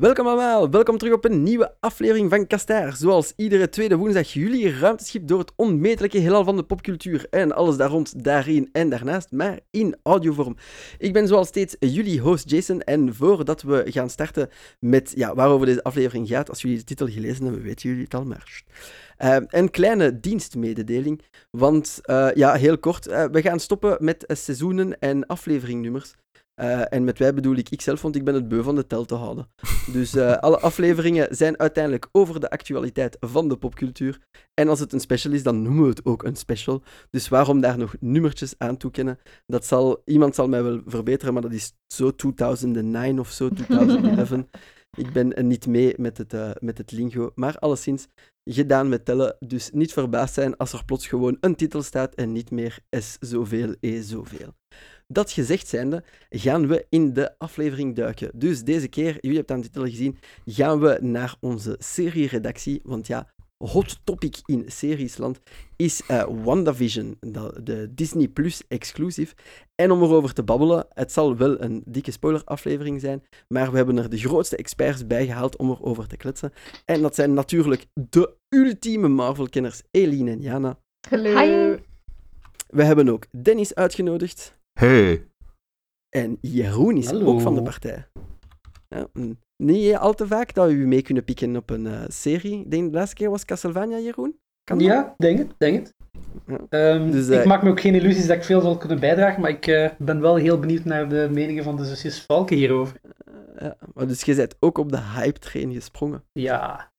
Welkom allemaal, welkom terug op een nieuwe aflevering van Kastaar. Zoals iedere tweede woensdag jullie ruimteschip door het onmetelijke heelal van de popcultuur en alles daar rond, daarin en daarnaast, maar in audiovorm. Ik ben zoals steeds jullie host Jason en voordat we gaan starten met ja, waarover deze aflevering gaat, als jullie de titel gelezen hebben, weten jullie het al maar. Uh, een kleine dienstmededeling, want uh, ja, heel kort, uh, we gaan stoppen met seizoenen en afleveringnummers. Uh, en met wij bedoel ik ikzelf, want ik ben het beu van de tel te houden. Dus uh, alle afleveringen zijn uiteindelijk over de actualiteit van de popcultuur. En als het een special is, dan noemen we het ook een special. Dus waarom daar nog nummertjes aan toekennen? Dat zal, iemand zal mij wel verbeteren, maar dat is zo 2009 of zo, 2011. ik ben niet mee met het, uh, met het lingo, maar alleszins gedaan met tellen. Dus niet verbaasd zijn als er plots gewoon een titel staat en niet meer S zoveel, E zoveel. Dat gezegd zijnde, gaan we in de aflevering duiken. Dus deze keer, jullie hebben aan de titel gezien, gaan we naar onze serie-redactie. Want ja, hot topic in seriesland is uh, WandaVision, de, de Disney Plus exclusive. En om erover te babbelen, het zal wel een dikke spoiler-aflevering zijn, maar we hebben er de grootste experts bij gehaald om erover te kletsen. En dat zijn natuurlijk de ultieme Marvel-kenners Eline en Jana. Hallo. Hi. We hebben ook Dennis uitgenodigd. Hey. En Jeroen is Hallo. ook van de partij. Ja, mm, niet al te vaak dat we u mee kunnen pikken op een eh, serie. Ik denk de laatste keer was Castlevania, Jeroen? Kan dat? Ja, denk het, denk het. Ja. Ehm, Dus, eh, ik maak me ook geen illusies dat ik veel zal kunnen bijdragen, maar ik eh, ben wel heel benieuwd naar de meningen van de zusjes Valken hierover. Eh, ja, maar dus je bent ook op de hype-train gesprongen. Ja,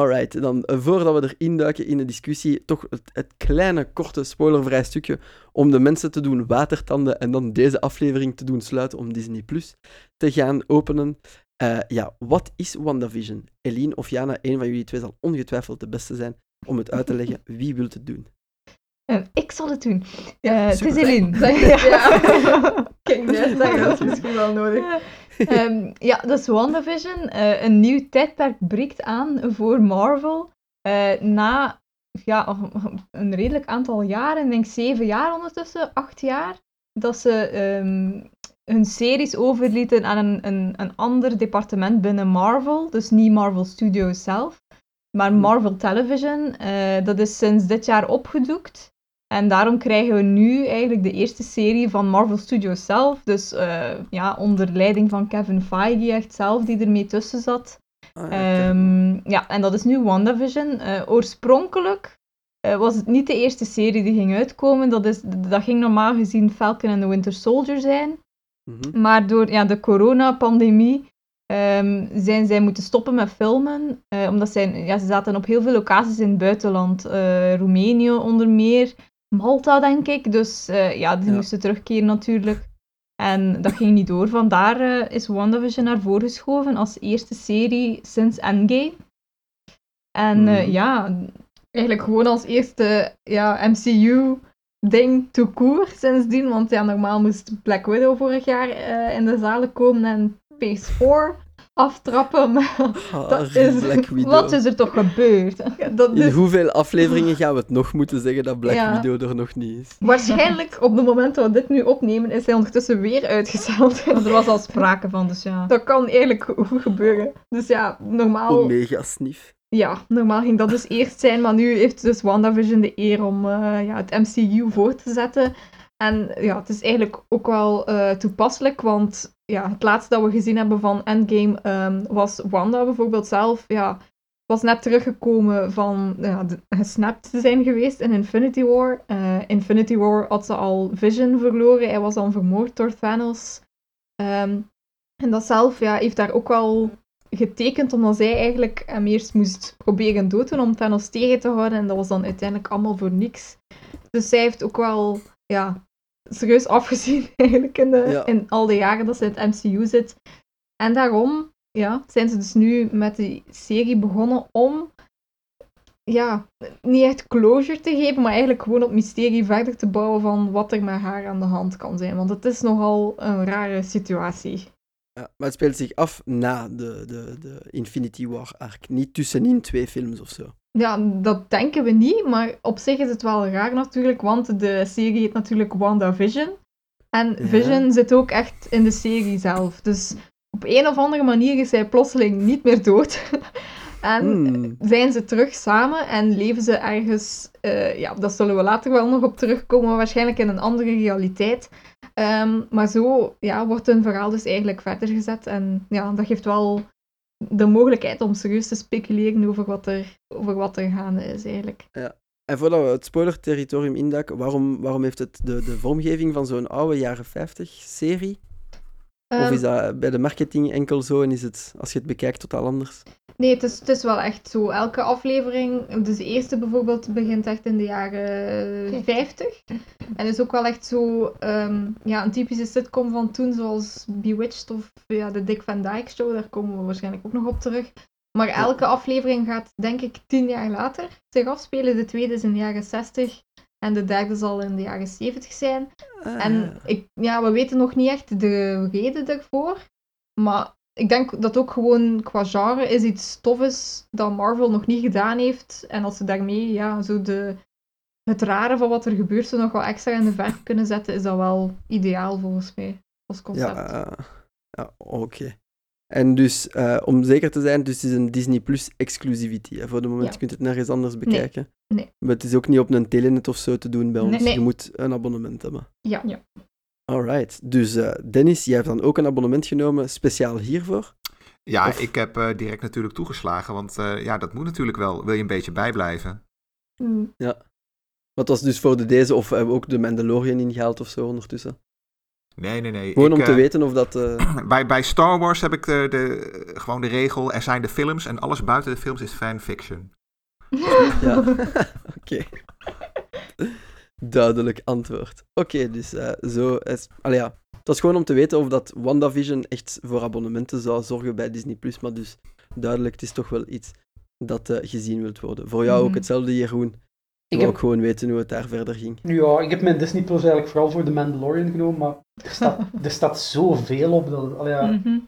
Alright, dan eh, voordat we erin duiken in de discussie, toch het, het kleine, korte, spoilervrij stukje om de mensen te doen watertanden en dan deze aflevering te doen sluiten om Disney Plus te gaan openen. Eh, ja, wat is WandaVision? Eline of Jana, een van jullie twee zal ongetwijfeld de beste zijn om het uit te leggen. Wie wil het doen? Eh, ik zal het doen. Ja, Eh, het is. Eline. Het, ja. Kijk, dat is misschien wel nodig. Ehm, ja, dus WandaVision. eh een nieuw tijdperk breekt aan voor Marvel. Eh, na ja, een redelijk aantal jaren, ik denk zeven jaar ondertussen, acht jaar, dat ze ehm, hun series overlieten aan een, een, een ander departement binnen Marvel. Dus niet Marvel Studios zelf, maar Marvel Television. Eh, dat is sinds dit jaar opgedoekt. En daarom krijgen we nu eigenlijk de eerste serie van Marvel Studios zelf. Dus eh, ja, onder leiding van Kevin Feige echt zelf, die ermee tussen zat. Ah, ja, Ehm, ja, en dat is nu WandaVision. Eh oorspronkelijk eh, was het niet de eerste serie die ging uitkomen. Dat, is, dat ging normaal gezien Falcon and the Winter Soldier zijn. Mhm. Maar door ja, de coronapandemie ehm zijn zij moeten stoppen met filmen. omdat zij, ja, ze zaten op heel veel locaties in het buitenland. Roemenië onder meer. Malta, denk ik. Dus eh, ja, die Ja. moesten terugkeren natuurlijk. En dat ging niet door. Vandaar eh, is WandaVision naar voren geschoven als eerste serie sinds Endgame. En eh, Mhm. ja, eigenlijk gewoon als eerste ja, MCU-ding to court sindsdien. Want ja, normaal moest Black Widow vorig jaar in de zalen komen en Phase 4 aftrappen. Maar Ah, dat is, Black Widow. wat is er toch gebeurd? Ja, dat In is hoeveel afleveringen gaan we het nog moeten zeggen dat Black Ja. Widow er nog niet is? waarschijnlijk op het moment dat we dit nu opnemen, is hij ondertussen weer uitgesteld. Want er was al sprake van, dus ja. Dat kan eigenlijk goed gebeuren. Dus ja, normaal, Omega Sniff. ja, normaal ging dat dus eerst zijn, maar nu heeft dus WandaVision de eer om eh, ja, het MCU voor te zetten. En ja, het is eigenlijk ook wel eh, toepasselijk, want ja, het laatste dat we gezien hebben van Endgame ehm, was Wanda bijvoorbeeld zelf, ja, was net teruggekomen van ja, gesnapt te zijn geweest in Infinity War. Eh, Infinity War had ze al Vision verloren, hij was dan vermoord door Thanos. Ehm, en dat zelf ja, heeft daar ook wel getekend, omdat zij eigenlijk hem eerst moest proberen dood doen om Thanos tegen te houden. En dat was dan uiteindelijk allemaal voor niks. Dus zij heeft ook wel ja, serieus afgezien eigenlijk in, de, Ja. in al de jaren dat ze in het MCU zit. En daarom ja, zijn ze dus nu met die serie begonnen om ja, niet echt closure te geven, maar eigenlijk gewoon op mysterie verder te bouwen van wat er met haar aan de hand kan zijn. Want het is nogal een rare situatie. Ja, maar het speelt zich af na de, de, de Infinity War arc. Niet tussenin twee films of zo. Ja, dat denken we niet, maar op zich is het wel raar natuurlijk, want de serie heet natuurlijk WandaVision. En Ja. Vision zit ook echt in de serie zelf. Dus op een of andere manier is hij plotseling niet meer dood. en Hmm. zijn ze terug samen en leven ze ergens, eh, ja, dat zullen we later wel nog op terugkomen, waarschijnlijk in een andere realiteit. Ehm, maar zo ja, wordt hun verhaal dus eigenlijk verder gezet en ja, dat geeft wel de mogelijkheid om serieus te speculeren over wat er, over wat er gaande is eigenlijk. En voordat we het spoiler-territorium induiken, waarom, waarom heeft het de, de vormgeving van zo'n oude jaren 50-serie? of Ehm, is dat bij de marketing enkel zo en is het, als je het bekijkt, totaal anders? Nee, het is, het is wel echt zo. Elke aflevering, dus de eerste bijvoorbeeld, begint echt in de jaren 50. En is ook wel echt zo ehm, ja, een typische sitcom van toen, zoals Bewitched of ja, de Dick Van Dyke Show. Daar komen we waarschijnlijk ook nog op terug. Maar elke aflevering gaat, denk ik, tien jaar later zich afspelen. De tweede is in de jaren 60 en de derde zal in de jaren 70 zijn. Ah, En ik, ja, we weten nog niet echt de reden daarvoor. Maar ik denk dat ook gewoon qua genre is iets tof is dat Marvel nog niet gedaan heeft. En als ze daarmee ja, zo de, het rare van wat er gebeurt zo nog wel extra in de verf kunnen zetten, is dat wel ideaal volgens mij als concept. Ja, eh, ja oké. En dus, eh, om zeker te zijn, dus het is een Disney Plus exclusivity. Hè. Voor de moment Ja. kunt je het nergens anders bekijken. Nee. Maar het is ook niet op een telenet of zo te doen bij ons. Nee. Nee. Je moet een abonnement hebben. Ja, ja. Alright. Dus eh, Dennis, jij hebt dan ook een abonnement genomen, speciaal hiervoor. Ja, Of- ik heb eh, direct natuurlijk toegeslagen, want eh, ja, dat moet natuurlijk wel. Wil je een beetje bijblijven? Mm. Wat was dus voor de deze, of hebben we ook de Mandalorian ingehaald of zo ondertussen? Nee, nee, nee. Gewoon ik, om te weten of dat... eh, Bij, bij Star Wars heb ik de, de, gewoon de regel, er zijn de films en alles buiten de films is fanfiction. Ja, oké. Duidelijk antwoord. Oké, dus eh, zo is... Allee, ja. Het was gewoon om te weten of dat WandaVision echt voor abonnementen zou zorgen bij Disney+. Maar dus duidelijk, het is toch wel iets dat eh, gezien wilt worden. Voor jou ook Mhm. hetzelfde, Jeroen. Ik Ik wil heb, ook gewoon weten hoe het daar verder ging. ja, ik heb mijn Disney Plus eigenlijk vooral voor The Mandalorian genomen, maar er staat, er staat zoveel op. Dat, allee, ja, Mhm.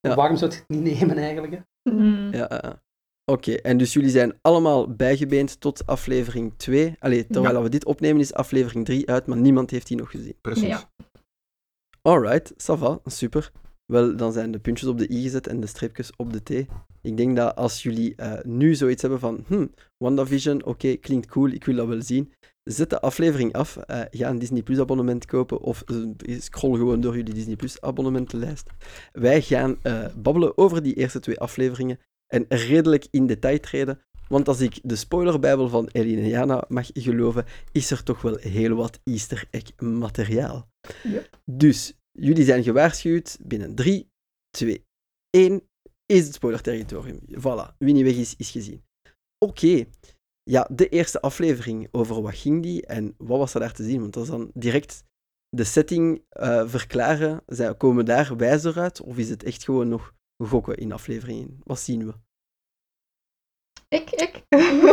Ja. Waarom zou je het niet nemen eigenlijk? Hè? Mm. Ja, Oké, en dus jullie zijn allemaal bijgebeend tot aflevering 2. Allee, terwijl we dit opnemen is aflevering 3 uit, maar niemand heeft die nog gezien. Precies. Ja. Alright, ça va, super. Wel, dan zijn de puntjes op de i gezet en de streepjes op de t. Ik denk dat als jullie eh, nu zoiets hebben van, hm, WandaVision, oké, klinkt cool, ik wil dat wel zien, zet de aflevering af, eh, ga een Disney Plus abonnement kopen of eh, scroll gewoon door jullie Disney Plus abonnementenlijst. Wij gaan eh, babbelen over die eerste twee afleveringen en redelijk in detail treden, want als ik de spoilerbijbel van Jana mag geloven, is er toch wel heel wat easter egg materiaal. Dus, jullie zijn gewaarschuwd. Binnen 3, 2, 1 is het spoilerterritorium. Voilà, wie niet weg is, is gezien. Oké. Ja, de eerste aflevering, over wat ging die en wat was er daar te zien? Want dat is dan direct de setting eh, verklaren. Zijn, komen daar wijzer uit? Of is het echt gewoon nog gokken in aflevering 1? Wat zien we? Ik, ik.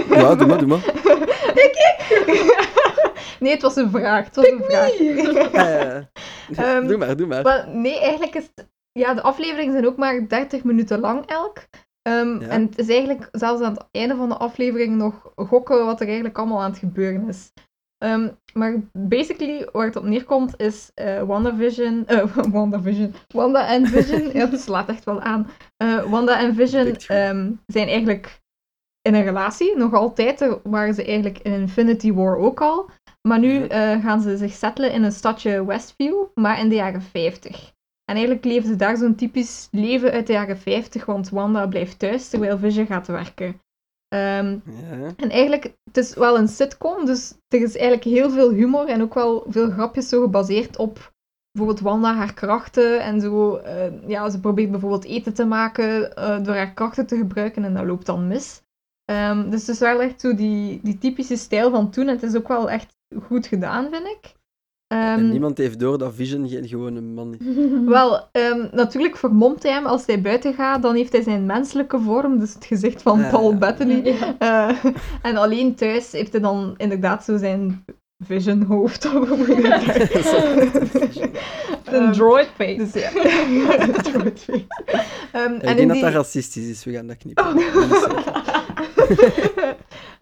Ja, doe maar, doe maar. ik, ik. nee, het was een vraag. Het was een vraag. Eh, Ehm, doe maar, doe maar. Maar nee, eigenlijk is het- ja, de afleveringen zijn ook maar 30 minuten lang elk. Ehm, Ja. En het is eigenlijk zelfs aan het einde van de aflevering nog gokken wat er eigenlijk allemaal aan het gebeuren is. Ehm, maar basically, waar het op neerkomt, is eh WandaVision... WandaVision. Wanda en Vision... ja, slaat echt wel aan. Eh, Wanda en Vision ehm, zijn eigenlijk in een relatie. Nog altijd. Waren ze eigenlijk in Infinity War ook al. Maar nu Mhm. gaan ze zich settelen in een stadje Westview, maar in de jaren 50. En eigenlijk leven ze daar zo'n typisch leven uit de jaren 50, want Wanda blijft thuis terwijl Vision gaat werken. Ehm, Ja. en eigenlijk, het is wel een sitcom, dus er is eigenlijk heel veel humor en ook wel veel grapjes zo gebaseerd op bijvoorbeeld Wanda, haar krachten en zo. eh, ja, ze probeert bijvoorbeeld eten te maken eh, door haar krachten te gebruiken en dat loopt dan mis. Ehm, dus het is wel echt zo die, die typische stijl van toen. En het is ook wel echt goed gedaan, vind ik. Ehm, En niemand heeft door dat Vision geen gewone man is. wel, ehm, natuurlijk vermomt hij hem als hij buiten gaat, dan heeft hij zijn menselijke vorm, dus het gezicht van Ja, Paul ja. Bettany. Ja. Eh, en alleen thuis heeft hij dan inderdaad zo zijn vision hoofd. zeggen? Een Ehm, droid face. Dus ja, droid face. Ehm, ik en denk dat die... dat racistisch is, we gaan dat knippen. Oh,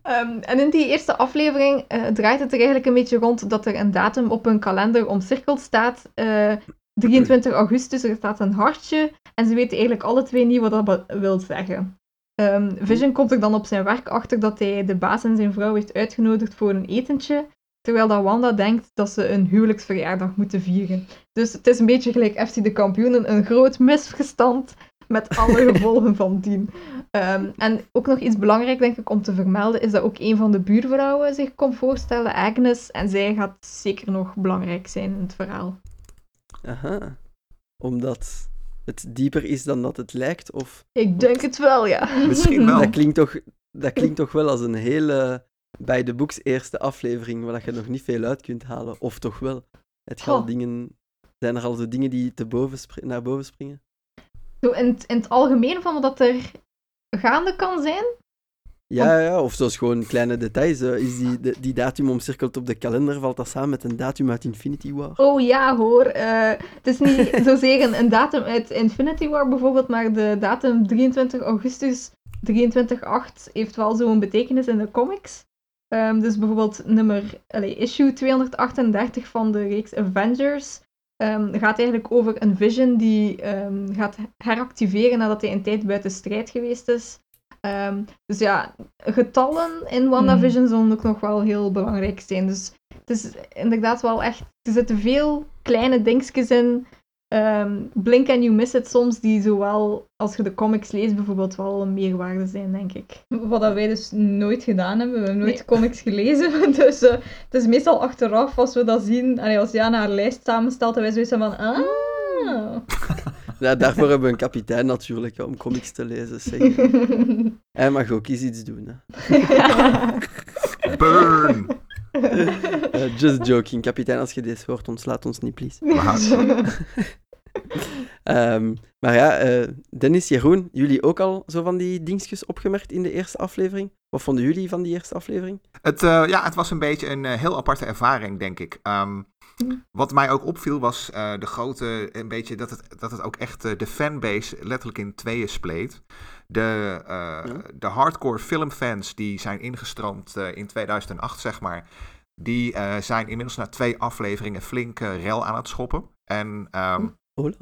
Ehm, en in die eerste aflevering eh, draait het er eigenlijk een beetje rond dat er een datum op hun kalender omcirkeld staat. eh, 23 augustus, er staat een hartje. En ze weten eigenlijk alle twee niet wat dat wil zeggen. Ehm, Vision komt er dan op zijn werk achter dat hij de baas en zijn vrouw heeft uitgenodigd voor een etentje, terwijl dat Wanda denkt dat ze een huwelijksverjaardag moeten vieren. Dus het is een beetje gelijk FC de kampioenen, een groot misverstand met alle gevolgen van dien. Ehm, en ook nog iets belangrijk, denk ik, om te vermelden, is dat ook een van de buurvrouwen zich komt voorstellen, Agnes, en zij gaat zeker nog belangrijk zijn in het verhaal. Aha. Omdat het dieper is dan dat het lijkt? Of Ik denk het wel, ja. Misschien wel. dat klinkt toch, dat klinkt toch wel als een hele bij de boeks eerste aflevering waar je nog niet veel uit kunt halen. Of toch wel? Het gaat dingen, zijn er al zo dingen die te boven naar boven springen? Zo in, het- in het algemeen van wat er gaande kan zijn. Ja, ja, of zoals gewoon kleine details. is die, de- die datum omcirkeld op de kalender, valt dat samen met een datum uit Infinity War? Oh ja, hoor. eh, het is niet zozeer een, een datum uit Infinity War bijvoorbeeld, maar de datum 23 augustus 23.8 heeft wel zo'n betekenis in de comics. Ehm, dus bijvoorbeeld nummer, allee, issue 238 van de reeks Avengers ehm, gaat eigenlijk over een Vision die ehm, gaat heractiveren nadat hij een tijd buiten strijd geweest is. Ehm, dus ja, getallen in WandaVision zullen ook nog wel heel belangrijk zijn. Dus het is inderdaad wel echt... Er zitten veel kleine dingetjes in. Ehm, blink and you miss it soms, die zowel als je de comics leest bijvoorbeeld wel een meerwaarde zijn, denk ik. Wat dat wij dus nooit gedaan hebben. We hebben nooit Nee. comics gelezen. Dus eh, het is meestal achteraf als we dat zien. Allee, als Jana haar lijst samenstelt en wij zoiets van... Ah. Ja, daarvoor hebben we een kapitein natuurlijk, om comics te lezen. Zeg. Hij mag ook eens iets doen. Hè. Burn! Eh, just joking, kapitein, als je dit hoort, ontslaat ons niet, please. Maar- Ehm, maar ja, eh, Dennis, Jeroen, jullie ook al zo van die dingetjes opgemerkt in de eerste aflevering? Wat vonden jullie van die eerste aflevering? Het, eh, ja, het was een beetje een eh, heel aparte ervaring, denk ik. Ehm, wat mij ook opviel was eh, de grote, een beetje dat het, dat het ook echt de fanbase letterlijk in tweeën spleet. De, eh, Ja. de hardcore filmfans die zijn ingestroomd eh, in 2008, zeg maar. Die eh, zijn inmiddels na twee afleveringen flink rel aan het schoppen. En ehm, Hola.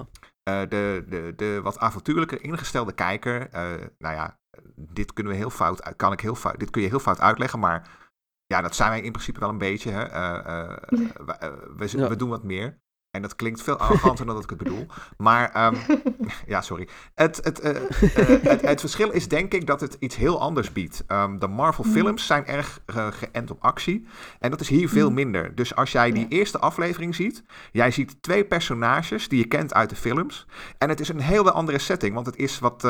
eh, de, de, de wat avontuurlijker ingestelde kijker, eh, nou ja, dit kunnen we heel fout, kan ik heel fout, dit kun je heel fout uitleggen, maar ja, dat zijn wij in principe wel een beetje. Hè? Eh, we, we, Ja. we doen wat meer. En dat klinkt veel arroganter dan dat ik het bedoel. Maar, ehm, ja, sorry. Het, het, eh, eh, het, het verschil is denk ik dat het iets heel anders biedt. Ehm, de Marvel films zijn erg eh, geënt op actie. En dat is hier veel minder. Dus als jij die eerste aflevering ziet, jij ziet twee personages die je kent uit de films. En het is een hele andere setting, want het is wat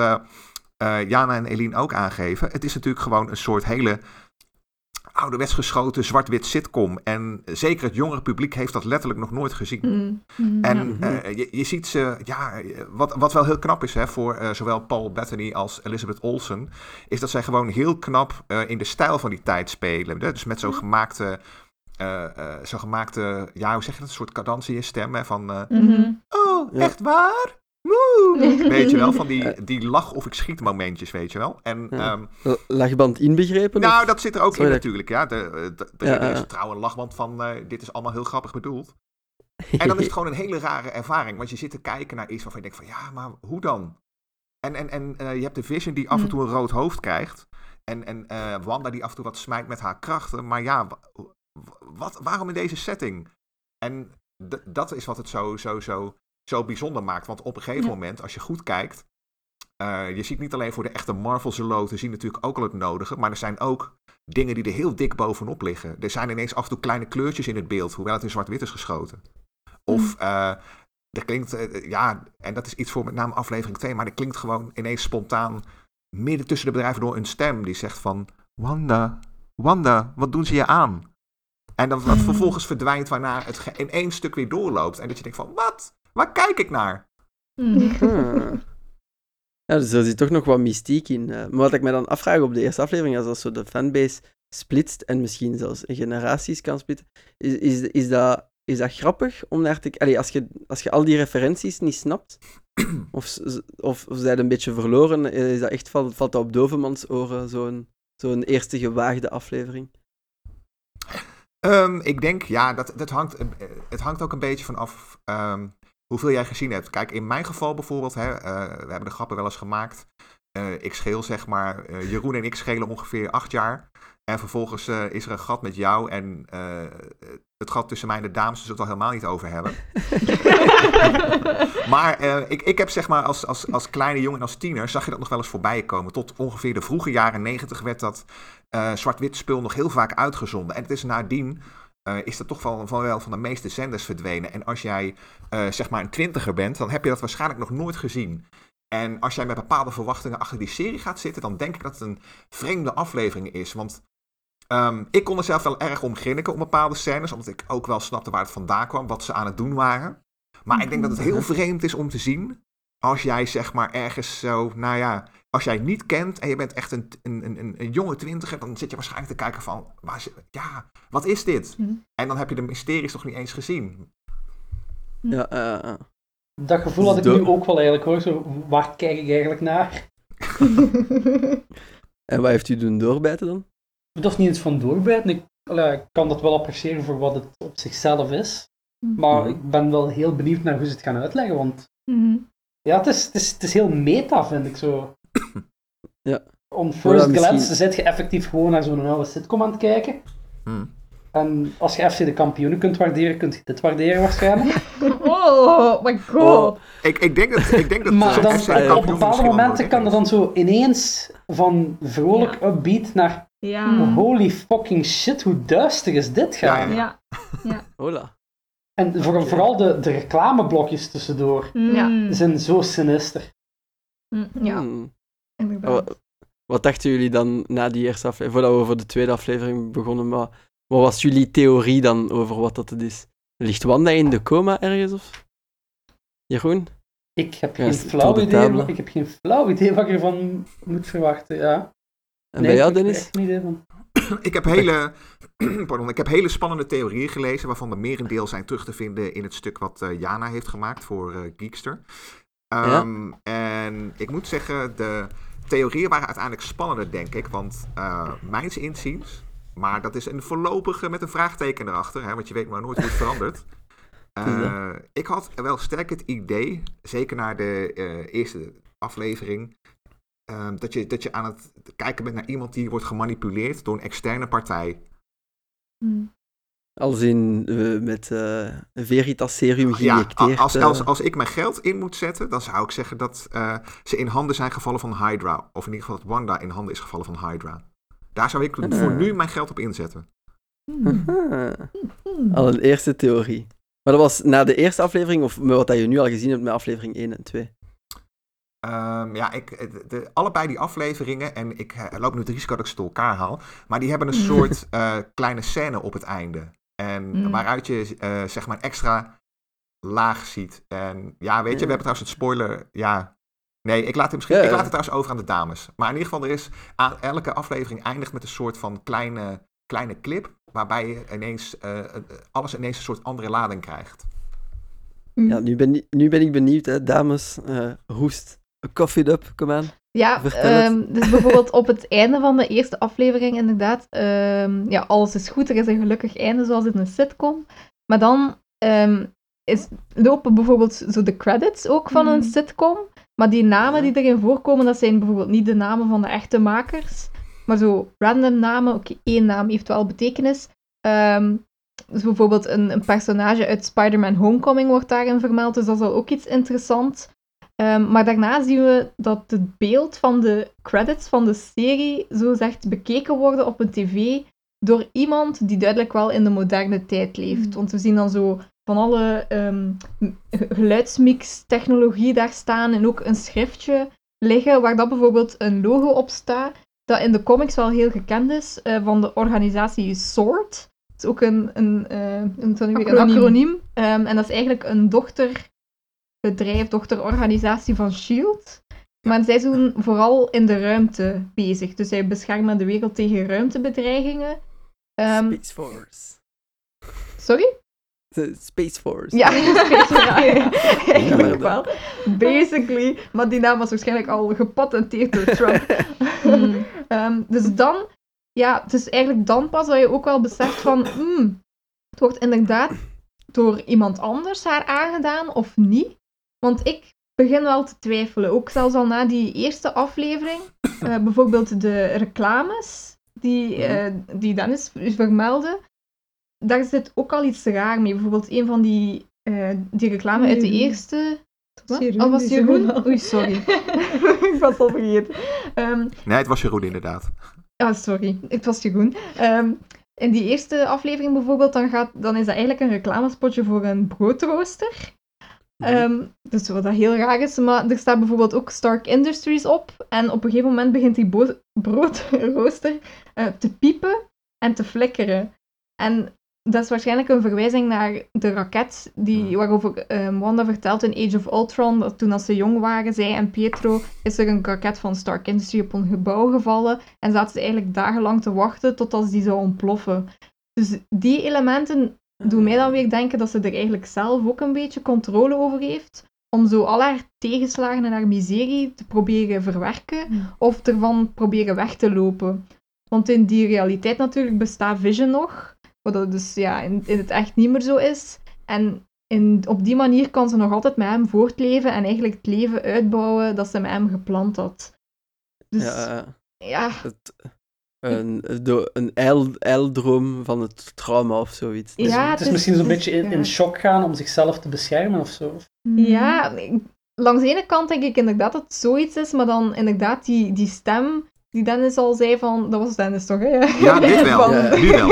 Jana en Eline ook aangeven. Het is natuurlijk gewoon een soort hele ouderwets geschoten zwart-wit sitcom. En zeker het jongere publiek heeft dat letterlijk nog nooit gezien. Mm. En Ja. eh, je, je ziet ze, ja, wat, wat wel heel knap is hè, voor eh, zowel Paul Bettany als Elizabeth Olsen, is dat zij gewoon heel knap eh, in de stijl van die tijd spelen. Hè? Dus met zo'n gemaakte, eh, eh, zo'n gemaakte, ja, hoe zeg je dat, een soort cadantie in stem, hè, van, eh, Mhm. oh, Ja. echt waar? Woe! Weet je wel, van die, die lach of ik schiet momentjes, weet je wel. En Ja. ehm, Lachband inbegrepen? nou, of- dat zit er ook Sorry in natuurlijk. Ja, de, de, de, Ja, er is ja. een lachband van eh, dit is allemaal heel grappig bedoeld. En dan is het gewoon een hele rare ervaring. Want je zit te kijken naar iets waarvan je denkt van ja, maar hoe dan? En, en, en eh, je hebt de Vision die af en toe een rood hoofd krijgt. En, en eh, Wanda die af en toe wat smijt met haar krachten. Maar ja, wa- wa- wat, waarom in deze setting? En dat is wat het zo, zo, zo, zo bijzonder maakt. Want op een gegeven Ja. moment, als je goed kijkt... eh, je ziet niet alleen voor de echte Marvel-zeloten zien natuurlijk ook al het nodige. Maar er zijn ook dingen die er heel dik bovenop liggen. Er zijn ineens af en toe kleine kleurtjes in het beeld, hoewel het in zwart-wit is geschoten. Of eh, er klinkt, eh, ja, en dat is iets voor met name aflevering 2, maar er klinkt gewoon ineens spontaan midden tussen de bedrijven door een stem die zegt van... Wanda, Wanda, wat doen ze je aan? En dan wat vervolgens verdwijnt waarna het in één stuk weer doorloopt. En dat je denkt van, wat? Waar kijk ik naar? Mhm. Ah. Ja, dus er zit toch nog wat mystiek in. eh. Maar wat ik me dan afvraag op de eerste aflevering, is als zo de fanbase splitst en misschien zelfs in generaties kan splitten, is, is, is, dat, is dat grappig om naar te Allee, als je als je al die referenties niet snapt, of, of, of zijn een beetje verloren, eh, is dat echt, valt, valt dat op Dovemans oren, zo'n zo'n eerste gewaagde aflevering? Ehm, ik denk, ja, dat, dat hangt, eh, het hangt ook een beetje van af. ehm, hoeveel jij gezien hebt. Kijk, in mijn geval bijvoorbeeld, hè, eh, we hebben de grappen wel eens gemaakt. Eh, ik scheel zeg maar, eh, Jeroen en ik schelen ongeveer acht jaar. En vervolgens is er een gat met jou en het gat tussen mij en de dames, we het al helemaal niet over hebben. Maar ik, ik heb zeg maar als, als, als kleine jongen en als tiener zag je dat nog wel eens voorbij komen. Tot ongeveer de vroege jaren negentig werd dat zwart-wit spul nog heel vaak uitgezonden. En het is nadien eh, is dat toch wel, van wel van de meeste zenders verdwenen. En als jij eh, zeg maar een twintiger bent, dan heb je dat waarschijnlijk nog nooit gezien. En als jij met bepaalde verwachtingen achter die serie gaat zitten, dan denk ik dat het een vreemde aflevering is. Want ehm, ik kon er zelf wel erg om grinniken op bepaalde scènes, omdat ik ook wel snapte waar het vandaan kwam, wat ze aan het doen waren. Maar ik denk dat het heel vreemd is om te zien als jij zeg maar ergens zo, nou ja, als jij niet kent en je bent echt een, een, een, een jonge twintiger, dan zit je waarschijnlijk te kijken van, waar ja, wat is dit? Mhm. En dan heb je de mysteries nog niet eens gezien. Ja, eh, eh. Dat gevoel had ik nu ook wel eigenlijk hoor. Zo, waar kijk ik eigenlijk naar? En wat heeft u doen doorbijten dan? Dat is niet eens van doorbijten. Ik, allee, ik kan dat wel appreciëren voor wat het op zichzelf is. Maar Mhm. ik ben wel heel benieuwd naar hoe ze het gaan uitleggen. Want Mhm. ja, het is, het is, het is heel meta, vind ik zo. Ja. On first glance misschien- zit je effectief gewoon naar zo'n oude sitcom aan het kijken. Hm. En als je FC de kampioenen kunt waarderen, kunt je dit waarderen waarschijnlijk. Oh my god. Ik, ik denk dat, ik denk dat Maar dan, FC de op bepaalde momenten kan er dan zo ineens van vrolijk upbeat naar Ja. holy fucking shit, hoe duister is dit gaan? Ja, Ja. Hola. En voor, vooral de, de reclameblokjes tussendoor Ja. zijn zo sinister. Mm, Ja, Hmm. Inderdaad. Wat, dachten jullie dan na die eerste aflevering, voordat we over de tweede aflevering begonnen, maar wat was jullie theorie dan over wat dat het is? Ligt Wanda in de coma ergens of? Jeroen? Ik heb, Ja, geen flauw idee, ik heb geen flauw idee wat ik ervan moet verwachten. Ja. En Nee, bij jou, ik heb Dennis? geen idee van. Ik heb, hele, pardon, ik heb hele spannende theorieën gelezen, waarvan de merendeel zijn terug te vinden in het stuk wat eh, Jana heeft gemaakt voor eh, Geekster. Ehm, En ik moet zeggen, de theorieën waren uiteindelijk spannender, denk ik. Want uh, mijns inziens, maar dat is een voorlopige met een vraagteken erachter, hè, want je weet maar nooit hoe het verandert. Uh, ik had wel sterk het idee, zeker na de uh, eerste aflevering, uh, dat, je, dat je aan het kijken bent naar iemand die wordt gemanipuleerd door een externe partij. Hmm. Als in uh, met uh, Veritas Serum geïnjecteerd. Ja, als, als, als ik mijn geld in moet zetten, dan zou ik zeggen dat uh, ze in handen zijn gevallen van Hydra. Of in ieder geval dat Wanda in handen is gevallen van Hydra. Daar zou ik uh. voor nu mijn geld op inzetten. Hmm. Al een eerste theorie. Maar dat was na de eerste aflevering, of wat je nu al gezien hebt met aflevering 1 en 2? Um, ja, ik, de, de, allebei die afleveringen, en ik uh, loop nu het risico dat ik ze door elkaar haal, maar die hebben een soort uh, kleine scène op het einde. En mm. waaruit je uh, zeg maar extra laag ziet. En ja, weet je, we hebben trouwens het spoiler, ja... Nee, ik laat, het misschien, ja, ik laat het trouwens over aan de dames. Maar in ieder geval, er is aan, elke aflevering eindigt met een soort van kleine, kleine clip, waarbij je ineens, uh, alles ineens een soort andere lading krijgt. Ja, nu ben, nu ben ik benieuwd, hè, dames. Uh, hoest. Coffee up, kom aan. Ja, um, dus bijvoorbeeld op het einde van de eerste aflevering, inderdaad. Um, ja, alles is goed, er is een gelukkig einde, zoals in een sitcom. Maar dan um, is, lopen bijvoorbeeld zo de credits ook van mm. een sitcom. Maar die namen die erin voorkomen, dat zijn bijvoorbeeld niet de namen van de echte makers. Maar zo random namen. Oké, okay, één naam heeft wel betekenis. dus bijvoorbeeld een, een personage uit Spider-Man Homecoming wordt daarin vermeld. Dus dat is al ook iets interessants. Um, maar daarna zien we dat het beeld van de credits van de serie zo zegt bekeken worden op een tv door iemand die duidelijk wel in de moderne tijd leeft. Mm. Want we zien dan zo van alle um, geluidsmix-technologie daar staan en ook een schriftje liggen waar dat bijvoorbeeld een logo op staat, dat in de comics wel heel gekend is, uh, van de organisatie SWORD. Dat is ook een, een, uh, een, acroniem. Een acroniem. Um, en dat is eigenlijk een dochter bedrijf, dochterorganisatie van S.H.I.E.L.D. Maar zij zijn vooral in de ruimte bezig. Dus zij beschermen de wereld tegen ruimtebedreigingen. Um, Space Force. Sorry? The Space Force. Ja, Space Force. Eigenlijk wel. Basically. Maar die naam was waarschijnlijk al gepatenteerd door Trump. mm. um, dus dan... Ja, het is eigenlijk dan pas dat je ook wel beseft van... Mm, het wordt inderdaad door iemand anders haar aangedaan of niet? Want ik begin wel te twijfelen. Ook zelfs al na die eerste aflevering. Eh, bijvoorbeeld de reclames die, uh, die Dennis vermeldde. Daar zit ook al iets raar mee. Bijvoorbeeld een van die, uh, die reclame uit de eerste... Jeroen, oh, was Jeroen? Oei, sorry. ik was al vergeten. Um, nee, het was Jeroen inderdaad. Ah, sorry. Het was Jeroen. Um, in die eerste aflevering bijvoorbeeld, dan, gaat, dan is dat eigenlijk een reclamespotje voor een broodrooster. Um, dus wat dat heel raar is, maar er staat bijvoorbeeld ook Stark Industries op. En op een gegeven moment begint die broodrooster uh, te piepen en te flikkeren. En dat is waarschijnlijk een verwijzing naar de raket die, waarover um, Wanda vertelt in Age of Ultron. Dat toen als ze jong waren, zij en Pietro, is er een raket van Stark Industries op een gebouw gevallen. En zaten ze eigenlijk dagenlang te wachten totdat die zou ontploffen. Dus die elementen doen mij dan weer denken dat ze er eigenlijk zelf ook een beetje controle over heeft. Om zo al haar tegenslagen en haar miserie te proberen verwerken. Of ervan proberen weg te lopen. Want in die realiteit natuurlijk bestaat Vision nog. Wat dat dus ja, in, in het echt niet meer zo is. En in, op die manier kan ze nog altijd met hem voortleven. En eigenlijk het leven uitbouwen dat ze met hem gepland had. Dus ja, ja. Het, een, een eil, eildroom van het trauma of zoiets. Het is, Ja, het is het is- misschien zo'n beetje in, ja. in shock gaan om zichzelf te beschermen of zo. Ja, ik- langs de ene kant denk ik inderdaad dat het zoiets is, maar dan inderdaad die, die stem die Dennis al zei van... Dat was Dennis toch, hè? Ja, dit wel. Van- Ja. Nu wel.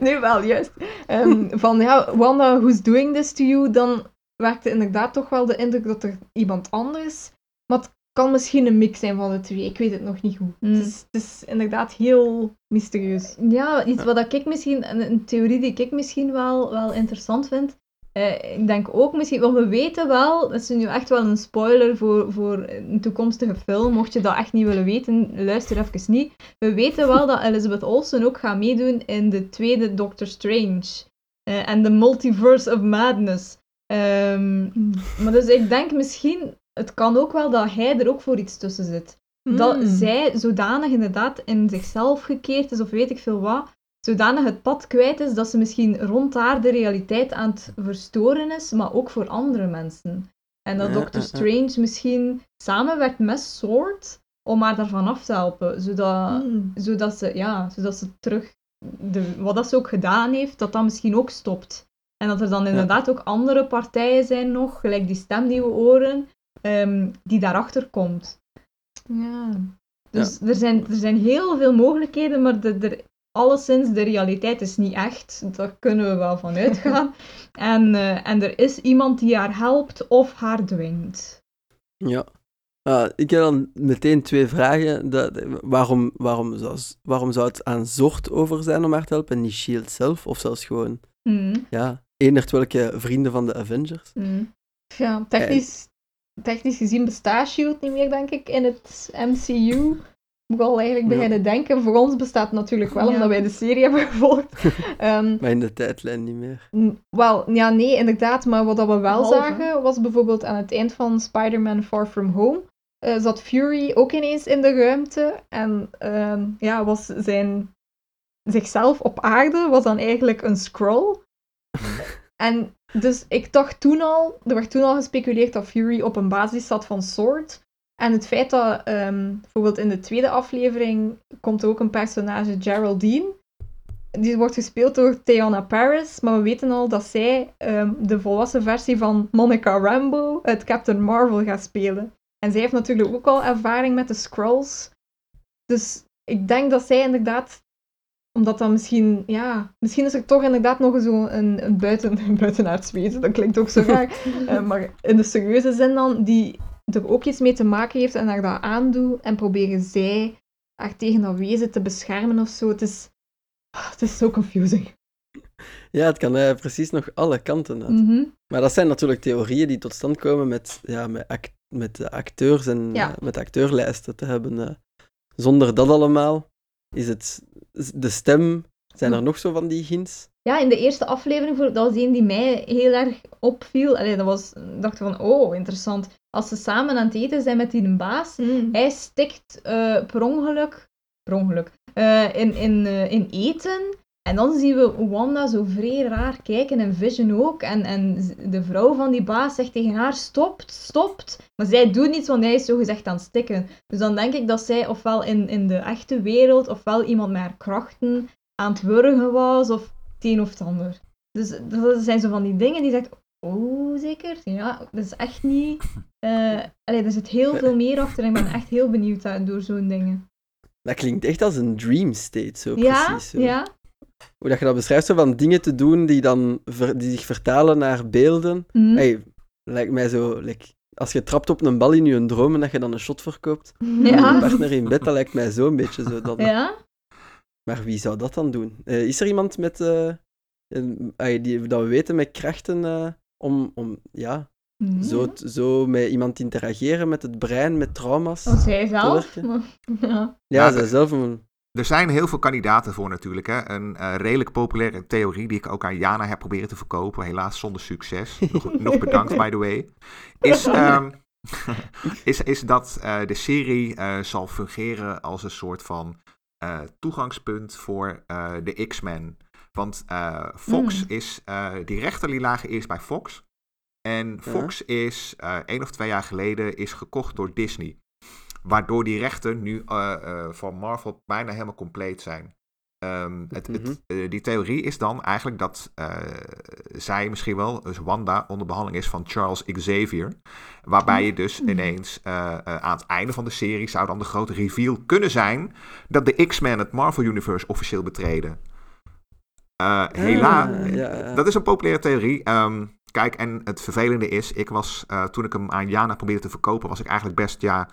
nu wel, juist. Ehm, van, ja, Wanda, who's doing this to you? Dan werkte inderdaad toch wel de indruk dat er iemand anders... Maar het kan misschien een mix zijn van de twee. Ik weet het nog niet goed. Mm. Het, is, het is inderdaad heel mysterieus. Ja, iets wat ik misschien, een, een theorie die ik misschien wel, wel interessant vind. Eh, ik denk ook misschien, want we weten wel, dat is nu echt wel een spoiler voor, voor een toekomstige film. Mocht je dat echt niet willen weten, luister even niet. We weten wel dat Elizabeth Olsen ook gaat meedoen in de tweede Doctor Strange. Eh, En de Multiverse of Madness. Ehm, maar dus ik denk misschien, het kan ook wel dat hij er ook voor iets tussen zit. Dat Hmm. zij zodanig inderdaad in zichzelf gekeerd is, of weet ik veel wat, zodanig het pad kwijt is dat ze misschien rond haar de realiteit aan het verstoren is, maar ook voor andere mensen. En dat Ja, Doctor ja, ja. Strange misschien samenwerkt met Sword om haar daarvan af te helpen, zodat, Hmm. zodat, ze, ja, zodat ze terug, de, wat dat ze ook gedaan heeft, dat dat misschien ook stopt. En dat er dan inderdaad ook andere partijen zijn nog, gelijk die stem die we horen, ehm, die daarachter komt. Ja. Dus er, zijn, er zijn heel veel mogelijkheden, maar de, de, alleszins de realiteit is niet echt. Daar kunnen we wel van uitgaan. en, eh, en er is iemand die haar helpt of haar dwingt. Ja. Ik heb dan meteen twee vragen. Dat, waarom, waarom, zou, waarom zou het aan Zort over zijn om haar te helpen en niet Shield zelf? Of zelfs gewoon, Hmm, ja, enert welke vrienden van de Avengers? hmm. Ja, technisch, technisch gezien bestaat S.H.I.E.L.D. niet meer, denk ik, in het MCU. Moet ik al eigenlijk Ja. beginnen denken. Voor ons bestaat het natuurlijk wel, Ja. omdat wij de serie hebben gevolgd. Ehm, Maar in de tijdlijn niet meer. wel, ja, nee, inderdaad. Maar wat dat we wel Behalve. zagen, was bijvoorbeeld aan het eind van Spider-Man Far From Home. eh, zat Fury ook ineens in de ruimte. En ehm, ja, was zijn zichzelf op aarde was dan eigenlijk een scroll. En dus ik dacht toen al, er werd toen al gespeculeerd dat Fury op een basis zat van Sword. En het feit dat ehm, bijvoorbeeld in de tweede aflevering komt er ook een personage, Geraldine. Die wordt gespeeld door Theana Paris, maar we weten al dat zij ehm, de volwassen versie van Monica Rambeau uit Captain Marvel gaat spelen. En zij heeft natuurlijk ook al ervaring met de Skrulls. Dus ik denk dat zij inderdaad, omdat dat misschien, ja, misschien is er toch inderdaad nog zo een, een, buiten, een buitenaards wezen, dat klinkt ook zo raar, Eh, maar in de serieuze zin dan, die er ook iets mee te maken heeft en haar dat aandoet en proberen zij haar tegen dat wezen te beschermen of zo. Het is, ah, het is zo confusing. Ja, het kan eh, precies nog alle kanten uit. Mhm. Maar dat zijn natuurlijk theorieën die tot stand komen met, ja, met, act- met de acteurs en Ja. eh, met acteurlijsten te hebben. eh. Zonder dat allemaal is het de stem. Zijn er nog zo van die hints? Ja, in de eerste aflevering, voor- dat was een die mij heel erg opviel. Allee, dat was, ik dacht van, oh, interessant. Als ze samen aan het eten zijn met die baas, hij stikt eh, per ongeluk, per ongeluk eh, in, in, eh, in eten. En dan zien we Wanda zo vrij raar kijken en Vision ook. En, en de vrouw van die baas zegt tegen haar, stopt, stopt. Maar zij doet niets, want hij is zo gezegd aan het stikken. Dus dan denk ik dat zij ofwel in, in de echte wereld, ofwel iemand met haar krachten aan het wurgen was, of het een of het ander. Dus dat zijn zo van die dingen die zegt, oh zeker? Ja, dat is echt niet... eh allee, er zit heel veel meer achter en ik ben echt heel benieuwd door zo'n dingen. Dat klinkt echt als een dream state, zo Ja, precies. Zo. ja. Hoe dat je dat beschrijft, zo van dingen te doen die dan ver- die zich vertalen naar beelden. Hm. Hey, lijkt mij zo... like, als je trapt op een bal in je droom en dat je dan een shot verkoopt. Met je Ja. partner in bed, dat lijkt mij zo een beetje zo. Dan. Ja. Maar wie zou dat dan doen? Eh, is er iemand met... eh, een- die, dat we weten met krachten eh, om, om ja, Nee. zo, t- zo met iemand te interageren met het brein, met trauma's? Dat zij zelf. maar- Ja. Ja, Ja, zij zelf een... Er zijn heel veel kandidaten voor natuurlijk. Hè. Een eh, redelijk populaire theorie die ik ook aan Jana heb proberen te verkopen. Helaas zonder succes. Nog, nog bedankt, by the way. Is, ehm, is, is dat eh, de serie eh, zal fungeren als een soort van toegangspunt voor de X-Men. Want Fox Mm. is, die rechter die lagen eerst bij Fox. En Fox is één of twee jaar geleden is gekocht door Disney. Waardoor die rechten nu eh, eh, van Marvel bijna helemaal compleet zijn. Ehm, het, het, Mhm. eh, die theorie is dan eigenlijk dat zij misschien wel, dus Wanda, onder behandeling is van Charles Xavier. Waarbij je dus Mm. ineens aan het einde van de serie zou dan de grote reveal kunnen zijn dat de X-Men het Marvel Universe officieel betreden. Helaas, Ah, ja, ja. dat is een populaire theorie. Ehm, kijk, en het vervelende is, ik was, toen ik hem aan Jana probeerde te verkopen, was ik eigenlijk best, ja,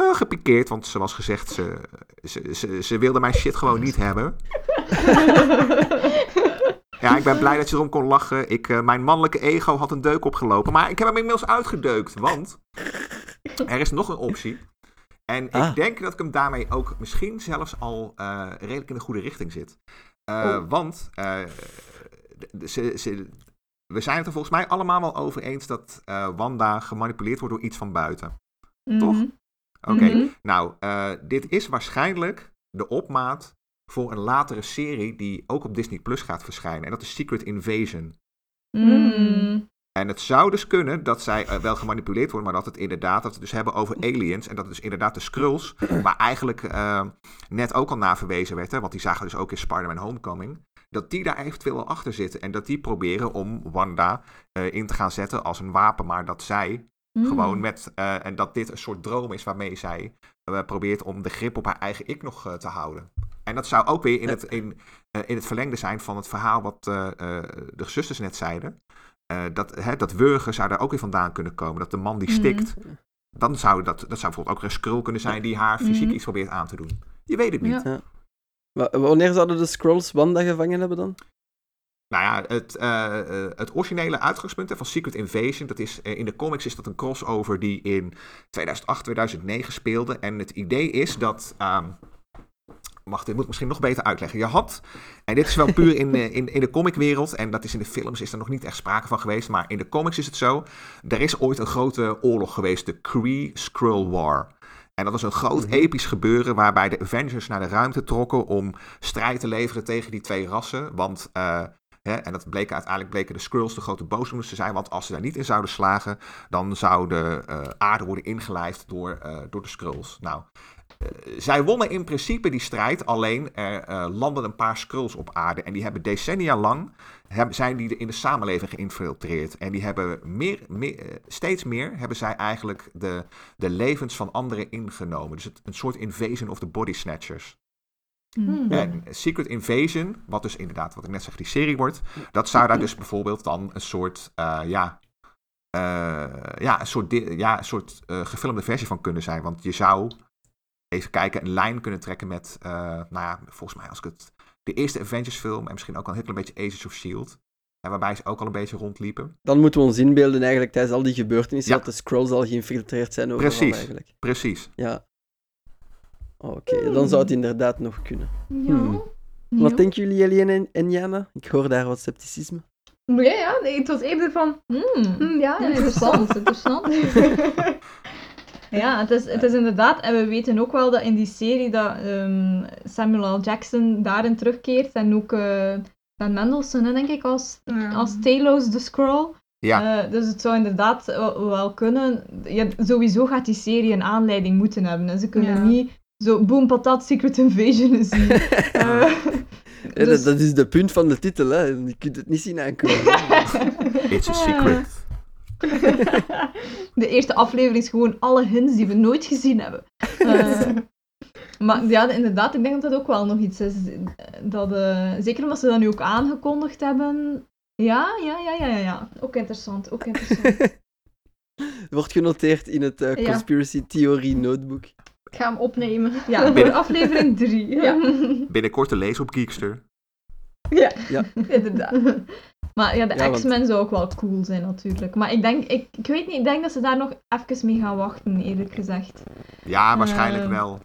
eh, gepikeerd. Want zoals gezegd, ze, ze, ze, ze wilde mijn shit gewoon niet hebben. Ja, ik ben blij dat je erom kon lachen. Ik, eh, mijn mannelijke ego had een deuk opgelopen. Maar ik heb hem inmiddels uitgedeukt, want er is nog een optie. En Ah. ik denk dat ik hem daarmee ook misschien zelfs al eh, redelijk in de goede richting zit. Eh, Oh. Want eh, ze, ze, we zijn het er volgens mij allemaal wel over eens dat eh, Wanda gemanipuleerd wordt door iets van buiten. Toch? Oké, Mhm. nou, eh, dit is waarschijnlijk de opmaat voor een latere serie die ook op Disney Plus gaat verschijnen. En dat is Secret Invasion. Mm. En het zou dus kunnen dat zij eh, wel gemanipuleerd worden, maar dat het inderdaad, dat we het dus hebben over aliens. En dat het dus inderdaad de Skrulls, waar eigenlijk eh, net ook al naar verwezen werd, hè, want die zagen we dus ook in Spider-Man Homecoming. Dat die daar eventueel wel achter zitten. En dat die proberen om Wanda in te gaan zetten als een wapen. Maar dat zij Mm. gewoon met, eh, en dat dit een soort droom is waarmee zij eh, probeert om de grip op haar eigen ik nog eh, te houden. En dat zou ook weer in het, in, eh, in het verlengde zijn van het verhaal wat eh, eh, de zusters net zeiden. Eh, dat, hè, dat wurgen zou daar ook weer vandaan kunnen komen. Dat de man die Mhm. stikt, dan zou dat, dat zou bijvoorbeeld ook een scroll kunnen zijn die haar fysiek Mhm. iets probeert aan te doen. Je weet het niet. Ja. Wa- Wanneer zouden de Scrolls Wanda gevangen hebben dan? Nou ja, het, eh, eh, het originele uitgangspunt van Secret Invasion, dat is, eh, in de comics is dat een crossover die in 2008, 2009 speelde. En het idee is dat, ehm, wacht, dit moet ik misschien nog beter uitleggen. Je had, en dit is wel puur in, in, in de comicwereld, en dat is in de films is er nog niet echt sprake van geweest, maar in de comics is het zo. Er is ooit een grote oorlog geweest, de Kree-Skrull War. En dat was een groot Mhm. episch gebeuren waarbij de Avengers naar de ruimte trokken om strijd te leveren tegen die twee rassen. Want Hè, en dat bleken uiteindelijk bleken de Skrulls de grote boosdoeners te zijn. Want als ze daar niet in zouden slagen, dan zou de eh, aarde worden ingelijfd door, eh, door de Skrulls. Nou, eh, zij wonnen in principe die strijd. Alleen er landden een paar Skrulls op aarde. En die hebben decennia lang zijn die in de samenleving geïnfiltreerd. En die hebben meer, meer, steeds meer hebben zij eigenlijk de, de levens van anderen ingenomen. Dus het, een soort invasion of the body snatchers. Mm. En Secret Invasion, wat dus inderdaad, wat ik net zeg, die serie wordt, dat zou daar dus bijvoorbeeld dan een soort, eh, ja, eh, ja, een soort, ja, een soort eh, gefilmde versie van kunnen zijn. Want je zou, even kijken, een lijn kunnen trekken met, eh, nou ja, volgens mij als ik het, de eerste Avengers film en misschien ook al een heel klein beetje Agents of S.H.I.E.L.D. En waarbij ze ook al een beetje rondliepen. Dan moeten we ons inbeelden eigenlijk tijdens al die gebeurtenissen Ja. dat de Scrolls al geïnfiltreerd zijn overal Precies. eigenlijk. Precies. Ja. Oké, dan zou het inderdaad nog kunnen. Ja. Hmm. Ja. Wat denken jullie, Eliane en, en Jana? Ik hoor daar wat scepticisme. Ja, ja, nee, het was eerder van... Mm. hm, ja, interessant, interessant. Ja, het is, het is inderdaad, en we weten ook wel dat in die serie dat ehm, Samuel L. Jackson daarin terugkeert en ook uh, Ben Mendelsohn, hè, denk ik, als, Ja. als Talos de Scroll. Ja. Eh, dus het zou inderdaad wel, wel kunnen. Ja, sowieso gaat die serie een aanleiding moeten hebben. En ze kunnen Ja. niet zo boom patat Secret Invasion is niet. Eh, Ja, dus- dat, dat is de punt van de titel, hè. Je kunt het niet zien aankomen. It's a secret. de eerste aflevering is gewoon alle hints die we nooit gezien hebben. Eh, maar ja, inderdaad, ik denk dat dat ook wel nog iets is. Dat, eh, zeker omdat ze dat nu ook aangekondigd hebben. Ja, ja, ja, ja, ja. ja. Ook interessant, ook interessant. Wordt genoteerd in het Ja. Conspiracy Theory Notebook. Ik ga hem opnemen. Ja, voor Binnen- aflevering 3. Ja. Binnenkort te lezen op Geekster. Inderdaad. Maar ja, de Ja, want- X-Men zou ook wel cool zijn natuurlijk. Maar ik denk, ik, ik weet niet, ik denk dat ze daar nog even mee gaan wachten, eerlijk gezegd. Ja, waarschijnlijk Eh. wel.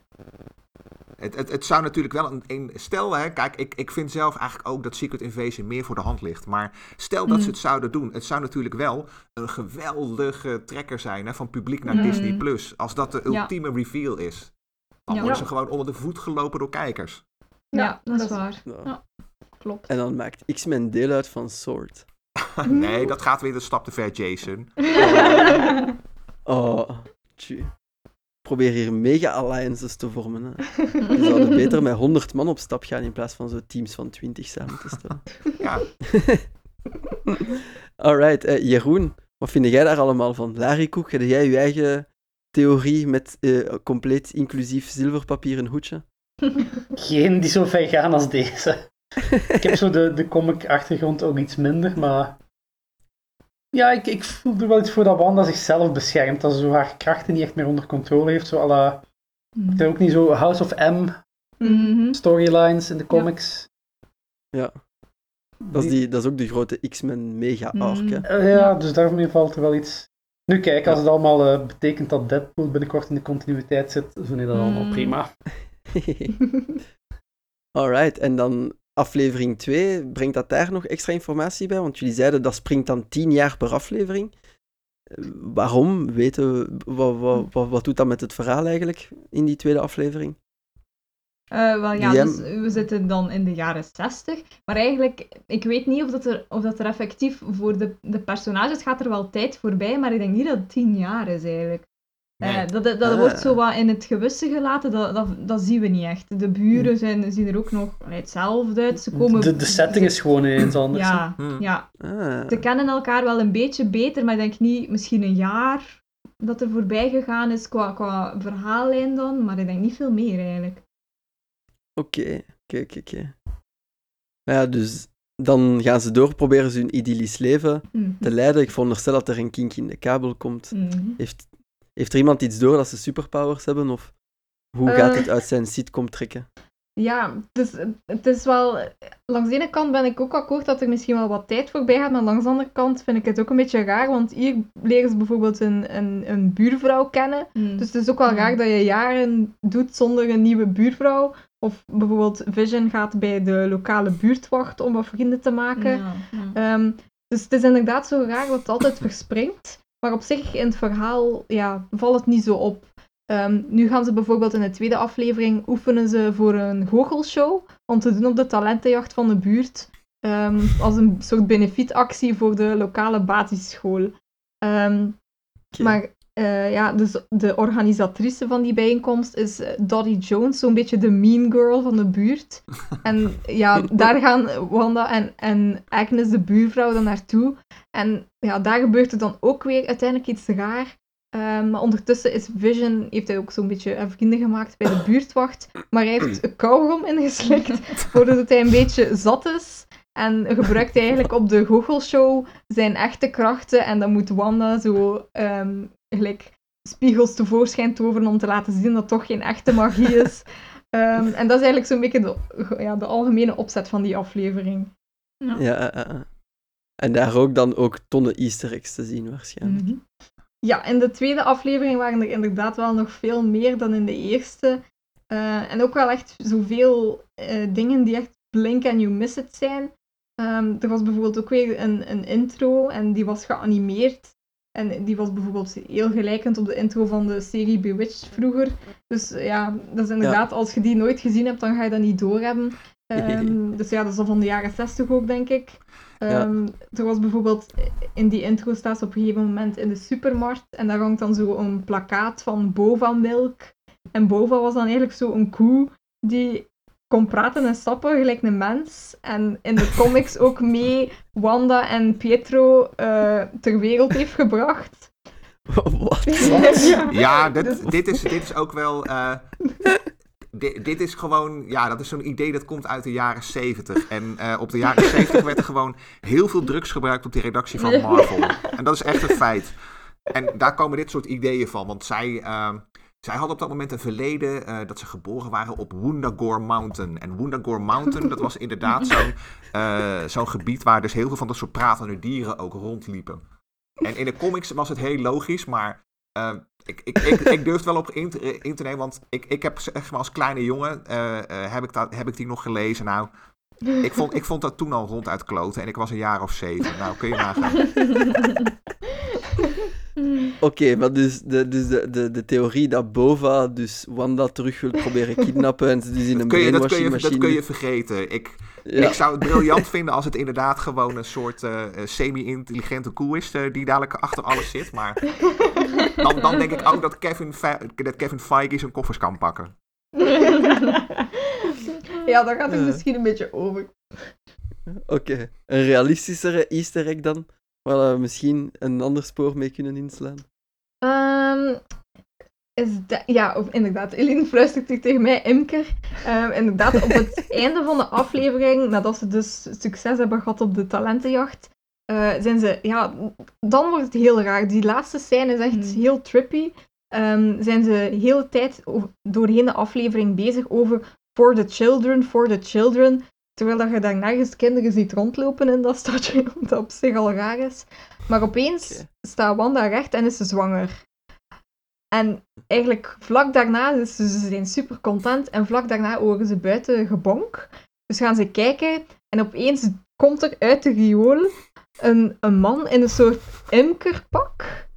Het, het, het zou natuurlijk wel een, een stel, hè, kijk, ik, ik vind zelf eigenlijk ook dat Secret Invasion meer voor de hand ligt. Maar stel dat Mm. ze het zouden doen, het zou natuurlijk wel een geweldige trekker zijn hè, van publiek naar Mm. Disney Plus. Als dat de Ja. ultieme reveal is. Dan Ja. worden ze gewoon onder de voet gelopen door kijkers. Ja, Ja, dat is dat is- waar. Ja. Ja. Klopt. En dan maakt X-Men deel uit van Sword. nee, dat gaat weer een stap te ver, Jason. Oh, tju. Probeer hier mega alliances te vormen. Hè. We zouden beter met 100 man op stap gaan in plaats van zo teams van 20 samen te stellen. Ja, Alright, eh, Jeroen, wat vind jij daar allemaal van? Larry Koek, heb jij je eigen theorie met eh, compleet inclusief zilverpapieren hoedje? Geen die zo ver gaan als deze. ik heb zo de, de comic-achtergrond ook iets minder, maar... Ja, ik, ik voel er wel iets voor dat Wanda zichzelf beschermt. Dat ze zo haar krachten niet echt meer onder controle heeft. Zo la... Het is ook niet zo House of M Mhm. storylines in de comics. Dat is, die, dat is ook de grote X-Men mega-arc. Mm. hè. Eh, ja, dus daarmee valt er wel iets... Nu kijk, als het allemaal eh, betekent dat Deadpool binnenkort in de continuïteit zit, vind ik dat allemaal Mm. prima. Alright, en dan aflevering 2, brengt dat daar nog extra informatie bij? Want jullie zeiden dat springt dan 10 jaar per aflevering. Eh, Waarom? Weten we, wat, wat, wat, wat doet dat met het verhaal eigenlijk in die tweede aflevering? Eh, wel ja, dus we zitten dan in de jaren 60. Maar eigenlijk, ik weet niet of dat er, of dat er effectief voor de, de personages gaat er wel tijd voorbij, maar ik denk niet dat het tien jaar is eigenlijk. Nee. Eh, dat dat, dat Ah. wordt zo wat in het gewisse gelaten, dat, dat, dat zien we niet echt. De buren zijn, zien er ook nog allee, hetzelfde uit. Ze komen... De, de setting is gewoon eens anders. Ja, Hmm. ja, Ah, ze kennen elkaar wel een beetje beter, maar ik denk niet misschien een jaar dat er voorbij gegaan is qua, qua verhaallijn dan, maar ik denk niet veel meer eigenlijk. Oké, oké, oké, oké. Ja, dus dan gaan ze door, proberen ze hun idyllisch leven Mhm. te leiden. Ik veronderstel dat er een kink in de kabel komt. Mhm. Heeft, heeft er iemand iets door dat ze superpowers hebben? Of hoe Eh. gaat het uit zijn sitcom trekken? Ja, dus het is wel... Langs de ene kant ben ik ook akkoord dat er misschien wel wat tijd voorbij gaat, maar langs de andere kant vind ik het ook een beetje raar, want hier leren ze bijvoorbeeld een, een, een buurvrouw kennen. Mhm. Dus het is ook wel Ja. raar dat je jaren doet zonder een nieuwe buurvrouw. Of bijvoorbeeld Vision gaat bij de lokale buurtwacht om wat vrienden te maken. Ja, ja. Ehm, dus het is inderdaad zo raar dat het altijd verspringt. Maar op zich in het verhaal ja, valt het niet zo op. Ehm, nu gaan ze bijvoorbeeld in de tweede aflevering oefenen ze voor een goochelshow om te doen op de talentenjacht van de buurt. Ehm, als een soort benefietactie voor de lokale basisschool. Ehm. Maar eh, ja, dus de organisatrice van die bijeenkomst is eh, Dottie Jones, zo'n beetje de mean girl van de buurt. En ja, daar gaan Wanda en, en Agnes, de buurvrouw, dan naartoe. En ja, daar gebeurt er dan ook weer uiteindelijk iets raar. Ehm, maar ondertussen is Vision, heeft hij ook zo'n beetje eh, vrienden gemaakt bij de buurtwacht. Maar hij heeft een kauwgom ingeslikt, voordat hij een beetje zat is. En gebruikt eigenlijk op de goochelshow zijn echte krachten. En dan moet Wanda zo ehm, gelijk spiegels tevoorschijn toveren om te laten zien dat het toch geen echte magie is. Ehm, en dat is eigenlijk zo'n beetje de, ja, de algemene opzet van die aflevering. Ja, eh, eh, eh. En daar ook dan ook tonnen easter eggs te zien waarschijnlijk. Mhm. Ja, in de tweede aflevering waren er inderdaad wel nog veel meer dan in de eerste. Eh, en ook wel echt zoveel eh, dingen die echt blink and you miss it zijn. Ehm, er was bijvoorbeeld ook weer een, een intro en die was geanimeerd. En die was bijvoorbeeld heel gelijkend op de intro van de serie Bewitched vroeger. Dus ja, dat is inderdaad, als je die nooit gezien hebt, dan ga je dat niet doorhebben. Um, dus ja, dat is al van de jaren 60 ook, denk ik. Um, Er was bijvoorbeeld, in die intro staat ze op een gegeven moment in de supermarkt en daar hangt dan zo een plakkaat van Bova Milk. En Bova was dan eigenlijk zo een koe die kon praten en stappen gelijk een mens. En in de comics ook mee Wanda en Pietro uh, ter wereld heeft gebracht. Wat? ja, ja dit, dus- dit, is, dit is ook wel. Uh, dit, dit, is gewoon, ja, dat is zo'n idee dat komt uit de jaren 70. En uh, op de jaren 70 werd er gewoon heel veel drugs gebruikt op die redactie van Marvel. En dat is echt een feit. En daar komen dit soort ideeën van. Want zij, uh, zij hadden op dat moment een verleden uh, dat ze geboren waren op Woundagore Mountain. En Woundagore Mountain, dat was inderdaad zo'n zo'n gebied waar dus heel veel van dat soort pratende dieren ook rondliepen. En in de comics was het heel logisch, maar uh, ik, ik, ik, ik, durf het wel op in te, in te, nemen, want ik, ik heb zeg maar als kleine jongen, uh, uh, heb, ik dat, heb ik die nog gelezen. Nou, ik vond, ik vond dat toen al ronduit kloten en ik was een jaar of zeven. Nou, kun je nagaan. Oké, okay, maar dus, de, dus de, de, de theorie dat Bova dus Wanda terug wil proberen kidnappen en ze dus in een kun je, dat, kun je, dat kun je vergeten. Ik, ja. ik zou het briljant vinden als het inderdaad gewoon een soort uh, semi-intelligente koe is uh, die dadelijk achter alles zit. Maar dan, dan denk ik ook dat Kevin, dat Kevin Feige zijn koffers kan pakken. ja, daar gaat het uh. misschien een beetje over. Oké, okay. een realistischere easter egg dan? Waar we misschien een ander spoor mee kunnen inslaan? Um, is dat, ja, of inderdaad, Eline fluistert tegen mij, Imker. Um, inderdaad, op het einde van de aflevering, nadat ze dus succes hebben gehad op de talentenjacht, uh, zijn ze, ja, dan wordt het heel raar. Die laatste scène is echt mm. heel trippy. Um, zijn ze de hele tijd doorheen de aflevering bezig over for the children, for the children. Terwijl dat je daar nergens kinderen ziet rondlopen in dat stadje, wat op zich al raar is. Maar opeens okay. staat Wanda recht en is ze zwanger. En eigenlijk vlak daarna, dus ze zijn super content, en vlak daarna horen ze buiten gebonk. Dus gaan ze kijken en opeens komt er uit de riool een, een man in een soort imkerpak.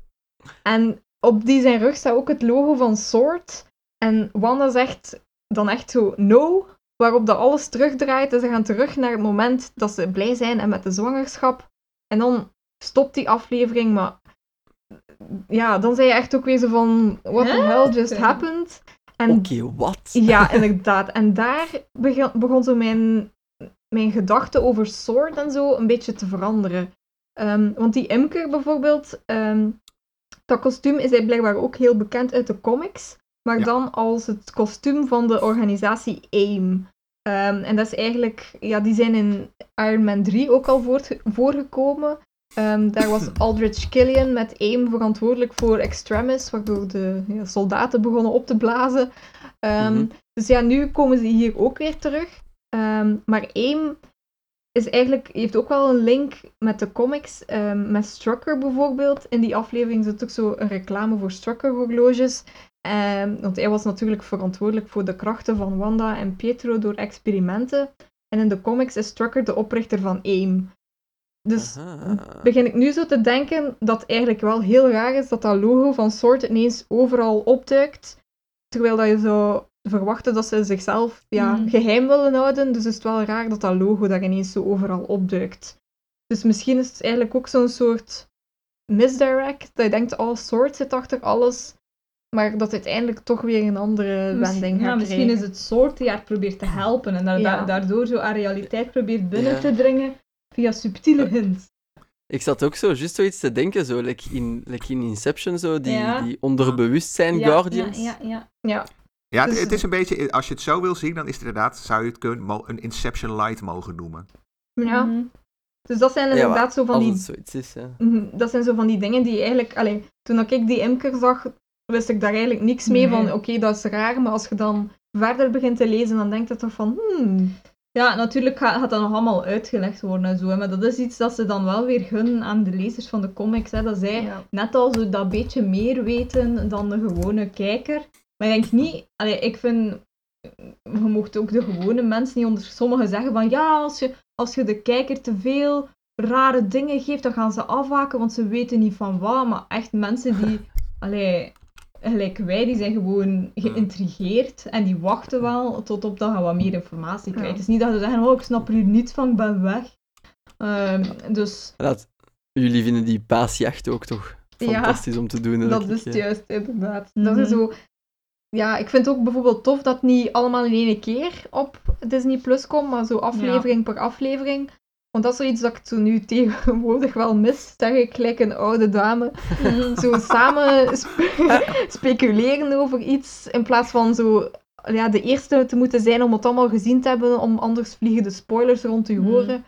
En op die zijn rug staat ook het logo van Sword. En Wanda zegt dan echt zo, no, waarop dat alles terugdraait. En ze gaan terug naar het moment dat ze blij zijn en met de zwangerschap. En dan stopt die aflevering, maar ja, dan zei je echt ook weer zo van, what the hell just happened? Oké, okay, wat? Ja, inderdaad. En daar begon, begon zo mijn, mijn gedachte over Sword en zo een beetje te veranderen. Um, want die imker bijvoorbeeld, um, dat kostuum is hij blijkbaar ook heel bekend uit de comics, maar ja. dan als het kostuum van de organisatie AIM. Um, en dat is eigenlijk, ja, die zijn in Iron Man 3 ook al voorgekomen. Um, daar was Aldrich Killian met AIM verantwoordelijk voor Extremis, waardoor de ja, soldaten begonnen op te blazen. Um, mm-hmm. Dus ja, nu komen ze hier ook weer terug. Maar AIM is eigenlijk, heeft ook wel een link met de comics, met Strucker bijvoorbeeld. In die aflevering zit ook zo een reclame voor Strucker horloges. Want hij was natuurlijk verantwoordelijk voor de krachten van Wanda en Pietro door experimenten. En in de comics is Strucker de oprichter van AIM. Dus Aha. begin ik nu zo te denken dat het eigenlijk wel heel raar is dat dat logo van Sword ineens overal opduikt. Terwijl dat je zou verwachten dat ze zichzelf ja, mm. geheim willen houden. Dus is het wel raar dat dat logo daar ineens zo overal opduikt. Dus misschien is het eigenlijk ook zo'n soort misdirect. Dat je denkt, oh, Sword zit achter alles. Maar dat uiteindelijk toch weer een andere wending gaat ja, Misschien is het Sword die haar probeert te helpen. En da ja. daardoor zo haar realiteit probeert binnen ja. te dringen via subtiele hints. Ik zat ook zo juist zoiets te denken, zo, like in, like in Inception, zo, die, ja. die onderbewustzijn ja, Guardians. Ja, ja, ja. ja. Ja, het, het, is een beetje, als je het zo wil zien, dan is het inderdaad, zou je het kunnen, een Inception Light mogen noemen. Ja. Mm -hmm. Dus dat zijn inderdaad ja, zo van die... zoiets is, ja. Dat zijn zo van die dingen die eigenlijk... Allee, toen ik die imker zag, wist ik daar eigenlijk niks mee nee. van. Oké, okay, dat is raar, maar als je dan verder begint te lezen, dan denk je toch van... Hmm, ja, natuurlijk gaat, gaat, dat nog allemaal uitgelegd worden en zo. Hè, maar dat is iets dat ze dan wel weer gunnen aan de lezers van de comics. Hè, dat zij ja. net al zo dat beetje meer weten dan de gewone kijker. Maar ik denk niet... Allee, ik vind... Je mocht ook de gewone mensen niet onder sommigen zeggen van... Ja, als je, als je de kijker te veel rare dingen geeft, dan gaan ze afwaken, want ze weten niet van wat. Maar echt mensen die, allee, gelijk wij, die zijn gewoon geïntrigeerd en die wachten wel tot op dat je wat meer informatie krijgt. Ja. Het is niet dat ze zeggen, oh, ik snap er hier niets van, ik ben weg. Ehm, dus Dat, jullie vinden die paasjacht ook toch Ja, fantastisch om te doen. dat is keer. het juist, inderdaad. Mhm. Dat is zo... Ja, ik vind het ook bijvoorbeeld tof dat het niet allemaal in één keer op Disney Plus komt, maar zo aflevering per aflevering. Want dat is zoiets dat ik zo nu tegenwoordig wel mis, zeg ik, gelijk een oude dame. zo samen spe- speculeren over iets, in plaats van zo ja, de eerste te moeten zijn om het allemaal gezien te hebben, om anders vliegen de spoilers rond te Mhm. horen.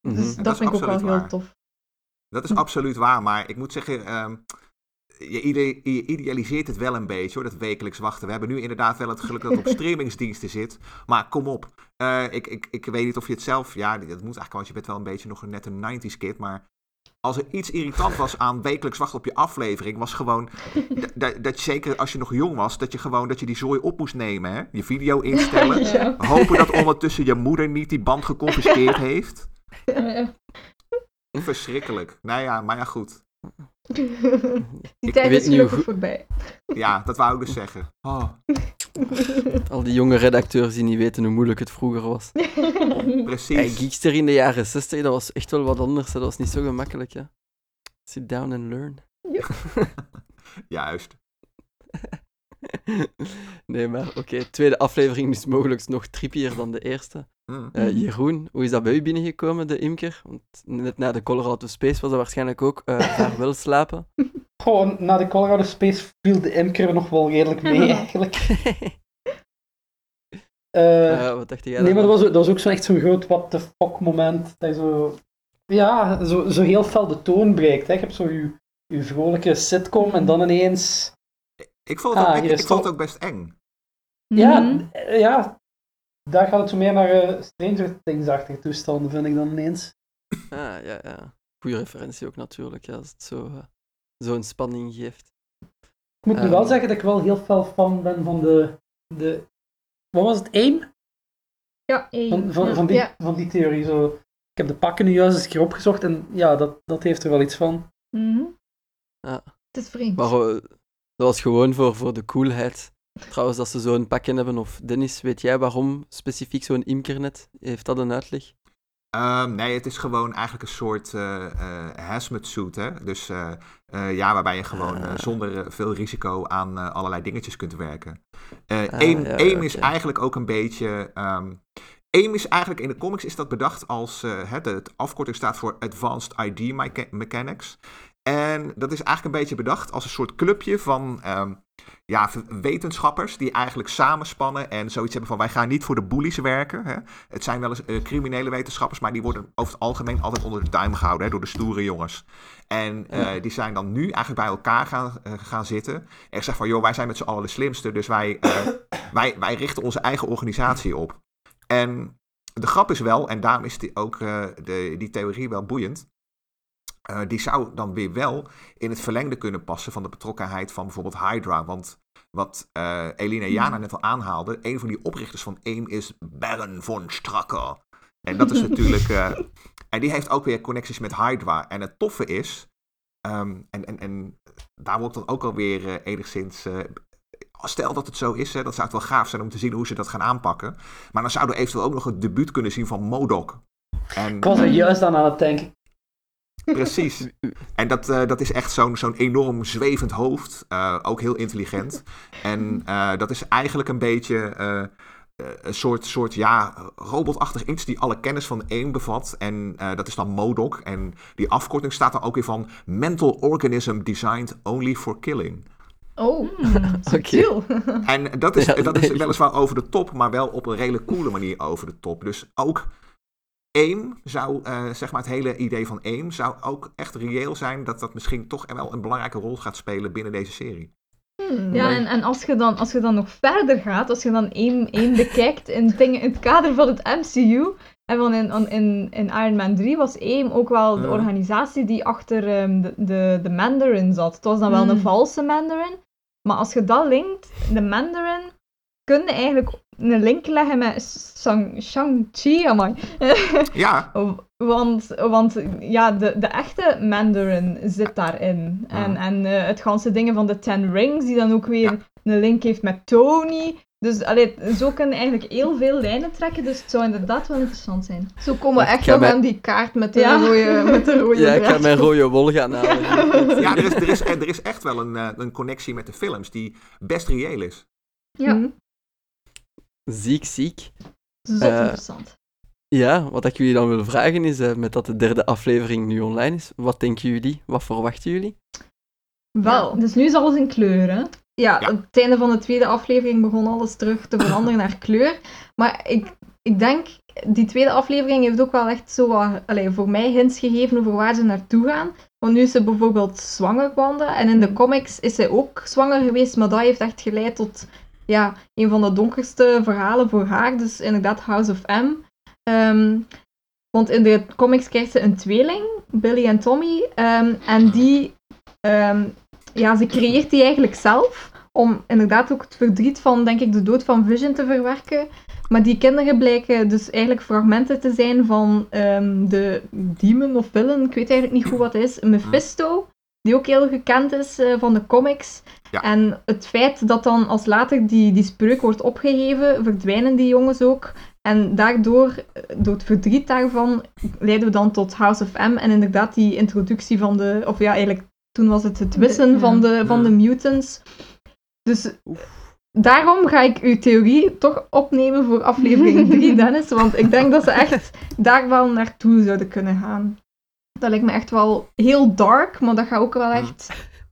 Mhm. Dus dat vind ik ook wel absoluut heel waar. tof. Dat is absoluut waar, maar ik moet zeggen, ehm, je, ide- je idealiseert het wel een beetje hoor, dat wekelijks wachten. We hebben nu inderdaad wel het geluk dat het op streamingsdiensten zit, maar kom op. Eh, ik, ik, ik weet niet of je het zelf, ja, dat moet eigenlijk, want je bent wel een beetje nog een net een 90s kid, maar als er iets irritant was aan wekelijks wachten op je aflevering, was gewoon dat zeker als je nog jong was, dat je gewoon dat je die zooi op moest nemen, hè? je video instellen, Ja. hopen dat ondertussen je moeder niet die band geconfiskeerd heeft. Verschrikkelijk. Nou ja, maar ja goed. Die Ik tijd weet is hoe goed- voorbij. Ja, dat wou ik dus zeggen. Oh, Al die jonge redacteurs die niet weten hoe moeilijk het vroeger was. Hey, precies. Geekster in de jaren 60, dat was echt wel wat anders. Dat was niet zo gemakkelijk. Ja. Sit down and learn. Juist. nee, maar oké. Tweede aflevering is mogelijk nog trippier dan de eerste. Hm. Eh, Jeroen, hoe is dat bij u binnengekomen, de imker? Want net na de Colorado Space was dat waarschijnlijk ook uh, vaarwel slapen. Gewoon, na de Colorado Space viel de imker nog wel redelijk mee, eigenlijk. Eh, Eh, wat dacht jij nee, maar dat was, dat was ook zo echt zo'n groot what the fuck moment. Dat je zo, ja, zo, zo heel fel de toon breekt. Hè. Je hebt zo je, je vrolijke sitcom en dan ineens... Ik vond het, Ah, ook, ik, hier is ik vond toch- het ook best eng. Ja, Mhm. eh, ja, daar gaat het zo meer naar eh, Stranger Things-achtige toestanden, vind ik dan ineens. Ah, ja, ja. Goeie referentie ook natuurlijk, ja, als het zo, eh, zo'n spanning geeft. Ik moet nu wel Ehm. zeggen dat ik wel heel fel fan ben van de... de wat was het? AIM? Ja, één. Van, van, van, die, Ja. van die theorie. Zo. Ik heb de pakken nu juist eens een keer opgezocht en ja, dat, dat heeft er wel iets van. Mhm. Ja. Het is vreemd. Maar was gewoon voor, voor de coolheid. Trouwens, dat ze zo'n pakje hebben, of Dennis, weet jij waarom specifiek zo'n imkernet? Heeft dat een uitleg? Ehm, nee, het is gewoon eigenlijk een soort eh hazmat suit. Hè? Dus eh, ja, waarbij je gewoon Ah. zonder veel risico aan allerlei dingetjes kunt werken. Eh Ah, ja, is eigenlijk ook een beetje. ehm, AIM is eigenlijk in de comics is dat bedacht als. de, de afkorting staat voor Advanced ID Mecha- Mechanics. En dat is eigenlijk een beetje bedacht als een soort clubje van ehm, ja, wetenschappers die eigenlijk samenspannen en zoiets hebben van wij gaan niet voor de bullies werken. Hè. Het zijn wel eens eh, criminele wetenschappers, maar die worden over het algemeen altijd onder de duim gehouden hè, door de stoere jongens. En eh, die zijn dan nu eigenlijk bij elkaar gaan, eh, gaan zitten en zeggen van joh, wij zijn met z'n allen de slimste, dus wij, wij, wij richten onze eigen organisatie op. En de grap is wel, en daarom is die ook de, die theorie wel boeiend. Eh, die zou dan weer wel in het verlengde kunnen passen van de betrokkenheid van bijvoorbeeld Hydra. Want wat eh Elina Jana net al aanhaalde, een van die oprichters van AIM is Baron von Stracker. En dat is natuurlijk. eh, en die heeft ook weer connecties met Hydra. En het toffe is. ehm, en, en, en daar wordt dan ook alweer eh, enigszins. eh, stel dat het zo is, hè, dat zou het wel gaaf zijn om te zien hoe ze dat gaan aanpakken. Maar dan zouden we eventueel ook nog het debuut kunnen zien van Modok. En, Ik was er juist aan aan het denken. Precies. En dat, eh, dat is echt zo'n zo'n enorm zwevend hoofd. eh, ook heel intelligent. En eh, dat is eigenlijk een beetje een soort, soort ja, robotachtig iets die alle kennis van één bevat. En eh, dat is dan MODOK. En die afkorting staat dan ook weer van Mental Organism Designed Only for Killing. Oh, Hmm. subtiel. En dat is, Ja, dat is weliswaar over de top, maar wel op een redelijk coole manier over de top. Dus ook AIM zou, eh, zeg maar het hele idee van AIM, zou ook echt reëel zijn dat dat misschien toch wel een belangrijke rol gaat spelen binnen deze serie. Hmm. Ja, en, en als, je dan, als je dan nog verder gaat, als je dan één, één bekijkt in, dingen, in het kader van het MCU, en van in, in, in Iron Man 3 was AIM ook wel de organisatie die achter ehm, de, de, de Mandarin zat. Het was dan wel een Hmm. valse Mandarin, maar als je dat linkt, de Mandarin kun je eigenlijk een link leggen met Shang- Shang-Chi, amai. Ja, Want, want ja, de, de echte Mandarin zit daarin. En, Mm. en eh, het ganse dingen van de Ten Rings, die dan ook weer een link heeft met Tony. Dus allee, zo kun je eigenlijk heel veel lijnen trekken, dus het zou inderdaad wel interessant zijn. Zo komen we echt wel aan die kaart met de Ja. rode, met de rode Ja, ik ga mijn rode wol gaan halen. ja er, is, er, is, er is echt wel een, eh, een connectie met de films die best reëel is. Ja. Hm. Ziek, ziek. Zot Eh, interessant. Ja, wat ik jullie dan wil vragen is, eh, met dat de derde aflevering nu online is, wat denken jullie? Wat verwachten jullie? Wel, dus nu is alles in kleur, hè? Ja, Ja. op het einde van de tweede aflevering begon alles terug te veranderen naar kleur. Maar ik, ik denk, die tweede aflevering heeft ook wel echt zo wat, allee, voor mij hints gegeven over waar ze naartoe gaan. Want nu is ze bijvoorbeeld zwanger Wanda. En in de comics is zij ook zwanger geweest, maar dat heeft echt geleid tot ja, een van de donkerste verhalen voor haar. Dus inderdaad House of M. Ehm, want in de comics krijgt ze een tweeling, Billy en Tommy. ehm, en die, ehm, ja, ze creëert die eigenlijk zelf. Om inderdaad ook het verdriet van, denk ik, de dood van Vision te verwerken. Maar die kinderen blijken dus eigenlijk fragmenten te zijn van de demon of villain, ik weet eigenlijk niet goed wat het is, Mephisto. Die ook heel gekend is eh, van de comics. Ja. En het feit dat dan als later die, die spreuk wordt opgeheven, verdwijnen die jongens ook. En daardoor, eh, door het verdriet daarvan, leiden we dan tot House of M. En inderdaad die introductie van de... Of ja, eigenlijk toen was het het wissen Ja. van, de, van de mutants. Dus Oef. daarom ga ik uw theorie toch opnemen voor aflevering 3, Dennis. Want ik denk dat ze echt daar wel naartoe zouden kunnen gaan. Dat lijkt me echt wel heel dark, maar dat gaat ook wel echt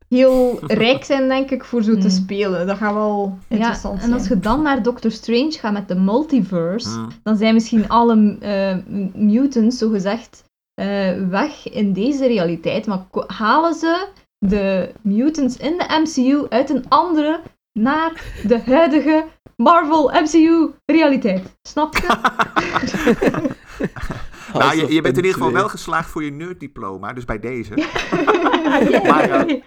heel rijk zijn, denk ik, voor zo te Mm. spelen. Dat gaat wel Ja, interessant en als zijn. je dan naar Doctor Strange gaat met de multiverse, Hmm. dan zijn misschien alle eh, mutants, zogezegd, eh weg in deze realiteit. Maar halen ze de mutants in de MCU uit een andere naar de huidige Marvel MCU-realiteit. Snap je? Nou, je, je bent in ieder geval M2. wel geslaagd voor je nerddiploma, dus bij deze. Maar, eh,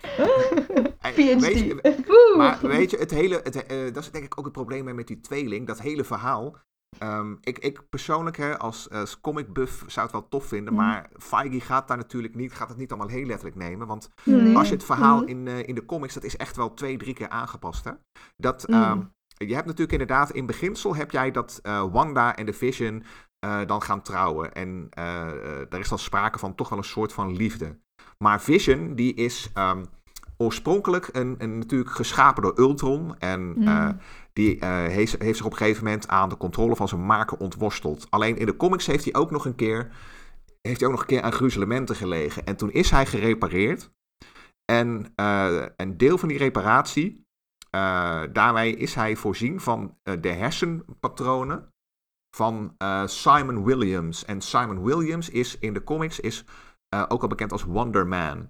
Eh, PhD. Weet je, maar weet je, het hele, het, eh, dat is denk ik ook het probleem met die tweeling, dat hele verhaal. Ehm, ik, ik persoonlijk, hè, als, als comic buff, zou het wel tof vinden, Mhm. maar Feige gaat daar natuurlijk niet, gaat het niet allemaal heel letterlijk nemen, want als je het verhaal Mhm. in, eh, in de comics, dat is echt wel twee, drie keer aangepast, hè. Dat, Mhm. ehm, je hebt natuurlijk inderdaad, in beginsel heb jij dat eh, Wanda en de Vision eh, dan gaan trouwen. En eh, eh, er is dan sprake van toch wel een soort van liefde. Maar Vision, die is ehm, oorspronkelijk een, een, natuurlijk geschapen door Ultron. En Mm. die heeft, heeft zich op een gegeven moment aan de controle van zijn maken ontworsteld. Alleen in de comics heeft hij ook nog een keer, heeft hij ook nog een keer aan gruzelementen gelegen. En toen is hij gerepareerd. En een deel van die reparatie, eh, daarmee is hij voorzien van de hersenpatronen van eh, Simon Williams. En Simon Williams is in de comics is, eh, ook al bekend als Wonder Man.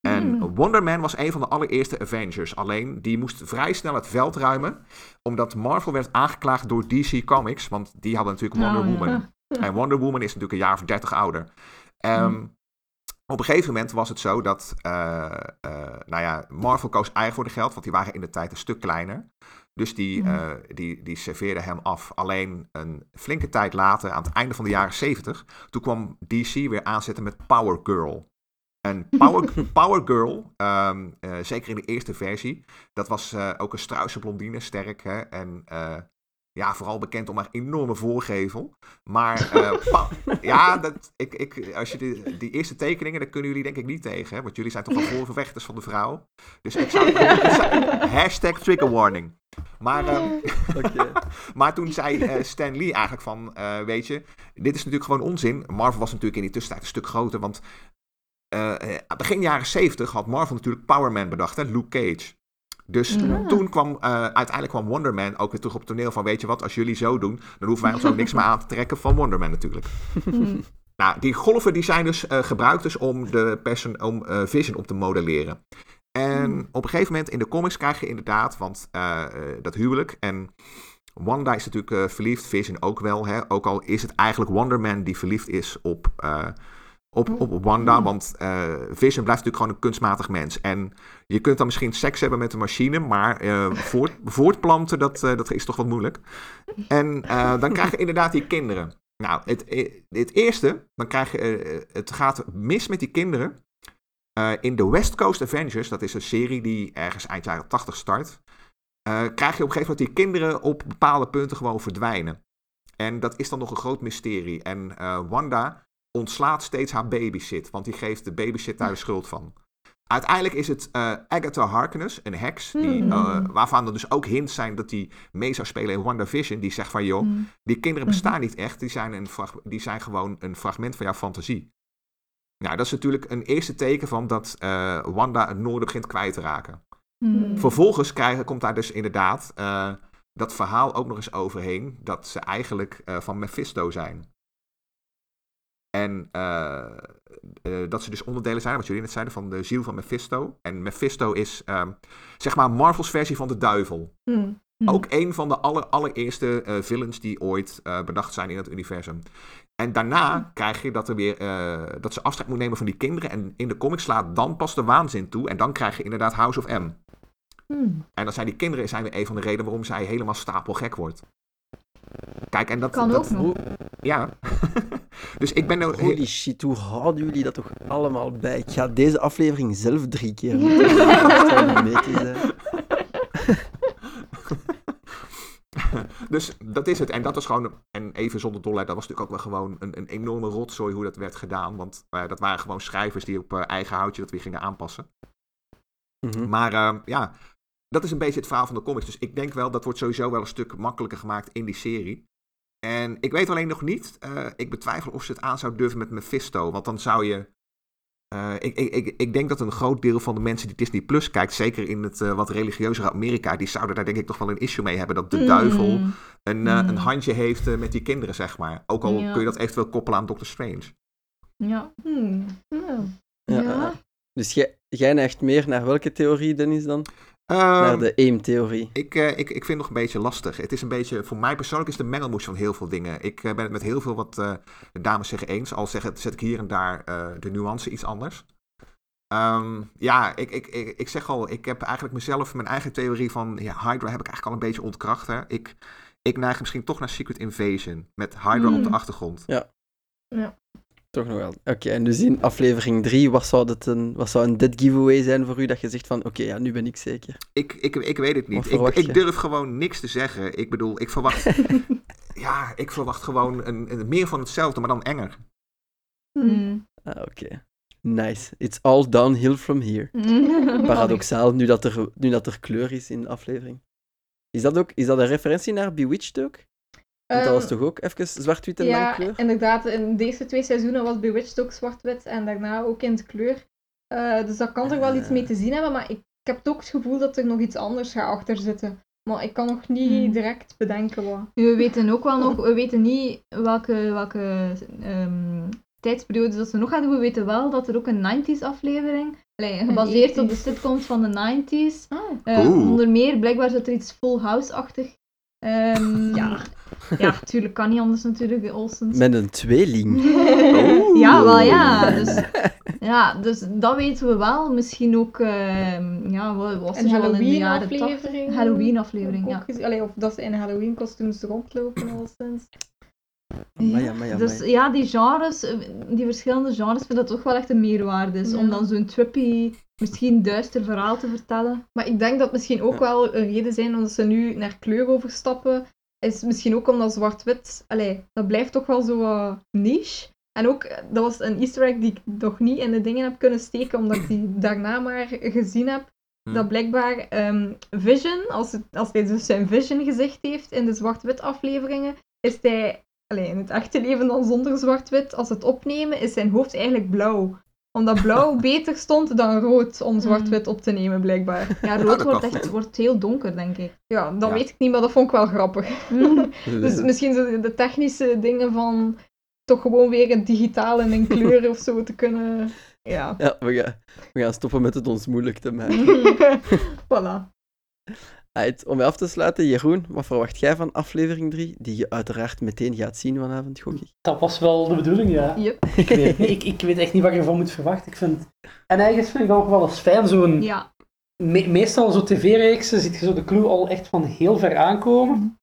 En Hmm. Wonder Man was een van de allereerste Avengers. Alleen die moest vrij snel het veld ruimen. Omdat Marvel werd aangeklaagd door DC Comics. Want die hadden natuurlijk Wonder Oh, ja. Woman. En Wonder Woman is natuurlijk een jaar of dertig ouder. Hmm. Op een gegeven moment was het zo dat, eh, nou ja, Marvel koos eigen voor de geld, want die waren in de tijd een stuk kleiner. Dus die, Mhm. eh, die, die serveerde hem af. Alleen een flinke tijd later, aan het einde van de jaren 70, toen kwam DC weer aanzetten met Power Girl. En Power, Power Girl, ehm, eh, zeker in de eerste versie, dat was eh, ook een struise blondine, sterk. Hè? En eh, ja, vooral bekend om haar enorme voorgevel. Maar eh, ja, dat, ik, ik, als je die, die eerste tekeningen, daar kunnen jullie denk ik niet tegen. Hè? Want jullie zijn toch wel voorvervechters van de vrouw. Dus ik zou... ik zou- hashtag trigger warning. Maar, ehm, maar toen zei eh, Stan Lee eigenlijk van, eh, weet je, dit is natuurlijk gewoon onzin. Marvel was natuurlijk in die tussentijd een stuk groter, want begin jaren 70 had Marvel natuurlijk Power Man bedacht, hè, Luke Cage. Dus Ja. toen kwam, eh, uiteindelijk kwam Wonder Man ook weer terug op het toneel van, weet je wat, als jullie zo doen, dan hoeven wij ons ook niks meer aan te trekken van Wonder Man natuurlijk. Hmm. Nou, die golven die zijn dus eh, gebruikt dus om de person, om eh, Vision op te modelleren. En op een gegeven moment in de comics krijg je inderdaad, want dat huwelijk en Wanda is natuurlijk verliefd, Vision ook wel, hè? ook al is het eigenlijk Wonder Man die verliefd is op, eh, op, op Wanda. Want uh, Vision blijft natuurlijk gewoon een kunstmatig mens. En je kunt dan misschien seks hebben met een machine, maar uh, voort, voortplanten, dat, uh, dat is toch wat moeilijk. En dan krijg je inderdaad die kinderen. Nou, het, het eerste, dan krijg je, het gaat mis met die kinderen. in de West Coast Avengers, dat is een serie die ergens eind jaren 80 start, krijg je op een gegeven moment die kinderen op bepaalde punten gewoon verdwijnen. En dat is dan nog een groot mysterie. En Wanda ontslaat steeds haar babysit, want die geeft de babysit daar de schuld van. Uiteindelijk is het uh, Agatha Harkness, een heks, die, uh, waarvan er dus ook hints zijn dat die mee zou spelen in WandaVision. Die zegt van, joh, hmm. die kinderen bestaan hmm. niet echt, die zijn, een die zijn gewoon een fragment van jouw fantasie. Nou, dat is natuurlijk een eerste teken van dat uh, Wanda het noorden begint kwijt te raken. Hmm. Vervolgens krijgen, komt daar dus inderdaad dat verhaal ook nog eens overheen, dat ze eigenlijk van Mephisto zijn. En uh, uh, dat ze dus onderdelen zijn, wat jullie net zeiden, van de ziel van Mephisto. En Mephisto is, uh, zeg maar, Marvel's versie van de duivel. Mm. Ook een van de aller, allereerste uh, villains die ooit bedacht zijn in het universum. En daarna mm. krijg je dat, er weer, dat ze afscheid moet nemen van die kinderen. En in de comics slaat dan pas de waanzin toe. En dan krijg je inderdaad House of M. Mm. En dan zijn die kinderen zijn weer een van de redenen waarom zij helemaal stapelgek wordt. Kijk, en dat... Kan dat, ook nog. Ja. dus ik ben... Nou, Holy shit, hoe houden jullie dat toch allemaal bij? Ik ga deze aflevering zelf drie keer dus dat is het. En dat was gewoon, en even zonder dolheid, dat was natuurlijk ook wel gewoon een, een enorme rotzooi hoe dat werd gedaan. Want uh, dat waren gewoon schrijvers die op uh, eigen houtje dat weer gingen aanpassen. Mm -hmm. Maar uh, ja, dat is een beetje het verhaal van de comics. Dus ik denk wel, dat wordt sowieso wel een stuk makkelijker gemaakt in die serie. En ik weet alleen nog niet, uh, ik betwijfel of ze het aan zou durven met Mephisto. Want dan zou je. Uh, ik, ik, ik, ik denk dat een groot deel van de mensen die Disney Plus kijkt, zeker in het uh, wat religieuzere Amerika, die zouden daar denk ik toch wel een issue mee hebben. Dat de mm. duivel een, mm. een handje heeft met die kinderen, zeg maar. Ook al ja. kun je dat eventueel koppelen aan Doctor Strange. Ja. Hmm. ja. ja. Dus jij, jij neigt meer naar welke theorie, Dennis, dan? Um, naar de AIM-theorie. Ik, uh, ik, ik vind het nog een beetje lastig. Het is een beetje, voor mij persoonlijk is de mengelmoes van heel veel dingen. Ik uh, ben het met heel veel wat uh, de dames zeggen eens. Al zeg, zet ik hier en daar de nuance iets anders. Um, ja, ik, ik, ik, ik zeg al, ik heb eigenlijk mezelf, mijn eigen theorie van ja, Hydra heb ik eigenlijk al een beetje ontkracht. Hè. Ik, ik neig misschien toch naar Secret Invasion. Met Hydra mm. op de achtergrond. Ja. Ja. Toch nog wel. Oké, en dus in aflevering 3, wat zou, het een, wat zou een dead giveaway zijn voor u dat je zegt van, oké, ja, nu ben ik zeker? Ik, ik, ik weet het niet. Ik, ik, durf gewoon niks te zeggen. Ik bedoel, ik verwacht... ja, ik verwacht gewoon een, een, meer van hetzelfde, maar dan enger. Hmm. Ah, oké. Nice. It's all downhill from here. Paradoxaal, nu dat, er, nu dat er kleur is in de aflevering. Is dat ook is dat een referentie naar Bewitched ook? Want dat was Um, toch ook even zwart-wit en ja, lang kleur? inderdaad. In de eerste twee seizoenen was Bewitched ook zwart-wit en daarna ook in het kleur. Uh, dus dat kan er wel iets mee te zien hebben, maar ik, ik heb ook het gevoel dat er nog iets anders gaat achter zitten. Maar ik kan nog niet Hmm. direct bedenken wat. We weten ook wel nog, we weten niet welke, welke ehm, tijdsperiode dat ze nog hadden. We weten wel dat er ook een 90s aflevering, allee, gebaseerd op de 80s. sitcoms van de 90s. Ah, Eh, onder meer, blijkbaar zit er iets Full House-achtig. Ehm, Ja. ja, tuurlijk kan niet anders natuurlijk, de Olsens. Met een tweeling. ja, wel ja. Dus, ja, dus dat weten we wel. Misschien ook, ehm, ja, wat was er al in de jaren Halloween-aflevering. 80? Halloween-aflevering, Ook ja. Allee, of dat ze in Halloween-kostuums rondlopen al sinds. Amai, amai, amai. Dus ja, die genres, eh, die verschillende genres, vind dat toch wel echt een meerwaarde is. Om dan zo'n trippy, misschien duister verhaal te vertellen. Maar ik denk dat misschien ook wel een reden zijn omdat ze nu naar kleur overstappen. Is misschien ook omdat zwart-wit, dat blijft toch wel zo wat niche. En ook, eh, dat was een easter egg die ik nog niet in de dingen heb kunnen steken, omdat ik die daarna maar gezien heb. Dat blijkbaar ehm, Vision, als, het, als hij dus zijn Vision gezicht heeft in de zwart-wit afleveringen, is hij, allee, in het echte leven dan zonder zwart-wit, als het opnemen, is zijn hoofd eigenlijk blauw. Omdat blauw beter stond dan rood om zwart-wit op te nemen, blijkbaar. Ja, rood wordt echt wordt heel donker, denk ik. Ja, dat Ja. weet ik niet, maar dat vond ik wel grappig. Dus misschien zo de technische dingen van toch gewoon weer het digitaal en in kleur of zo te kunnen. Ja. Ja, we gaan, we gaan stoppen met het ons moeilijk te maken. voilà. Uit, om mee af te sluiten, Jeroen, wat verwacht jij van aflevering 3? Die je uiteraard meteen gaat zien vanavond, gok ik. Dat was wel de bedoeling, ja. Yep. Ik weet, ik, ik weet echt niet wat je ervan moet verwachten. Ik vind... En eigenlijk vind ik dat nog wel eens fijn, zo'n... Ja. Me- meestal zo tv-reeksen ziet je zo de clue al echt van heel ver aankomen.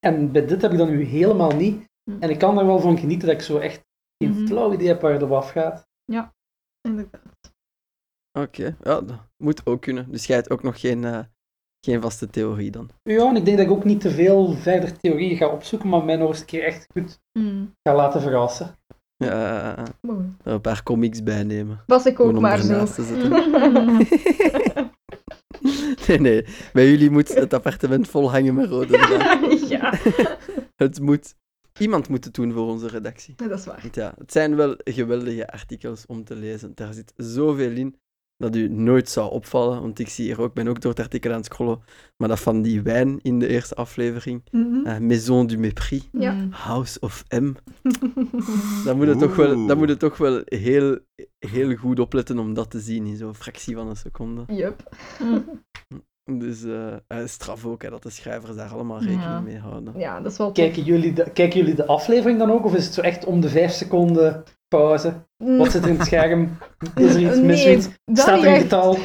En bij dit heb ik dat nu helemaal niet. Mhm. En ik kan er wel van genieten dat ik zo echt geen Mhm. flauw idee heb waar het op afgaat. Inderdaad. Oké, ja, dat moet ook kunnen. Dus jij hebt ook nog geen, eh, geen vaste theorie dan. Ja, en ik denk dat ik ook niet te veel verder theorieën ga opzoeken, maar mij nog eens een keer echt goed Mm. ga laten verrassen. Ja, Mooi. er een paar comics bij nemen. Was ik ook maar zo. Nee, nee. Bij jullie moet het appartement vol hangen met rode ja, Het moet... Iemand moet het doen voor onze redactie. dat is waar. Ja, het zijn wel geweldige artikels om te lezen. Daar zit zoveel in dat u nooit zou opvallen. Want ik zie hier ook, ben ook door het artikel aan het scrollen, maar dat van die wijn in de eerste aflevering, Mhm. eh, Maison du Mépris, Ja. Mm. House of M, dan moet je toch wel, dan moet je toch wel heel, heel goed opletten om dat te zien in zo'n fractie van een seconde. Yup. Dus eh eh, straf ook hè, dat de schrijvers daar allemaal rekening Ja. mee houden. Ja, dat is wel. Kijken jullie, de, kijken jullie de aflevering dan ook, of is het zo echt om de vijf seconden pauze? Wat zit er in het scherm? Is er iets mis? Nee, iets? dat Staat er een echt. getal?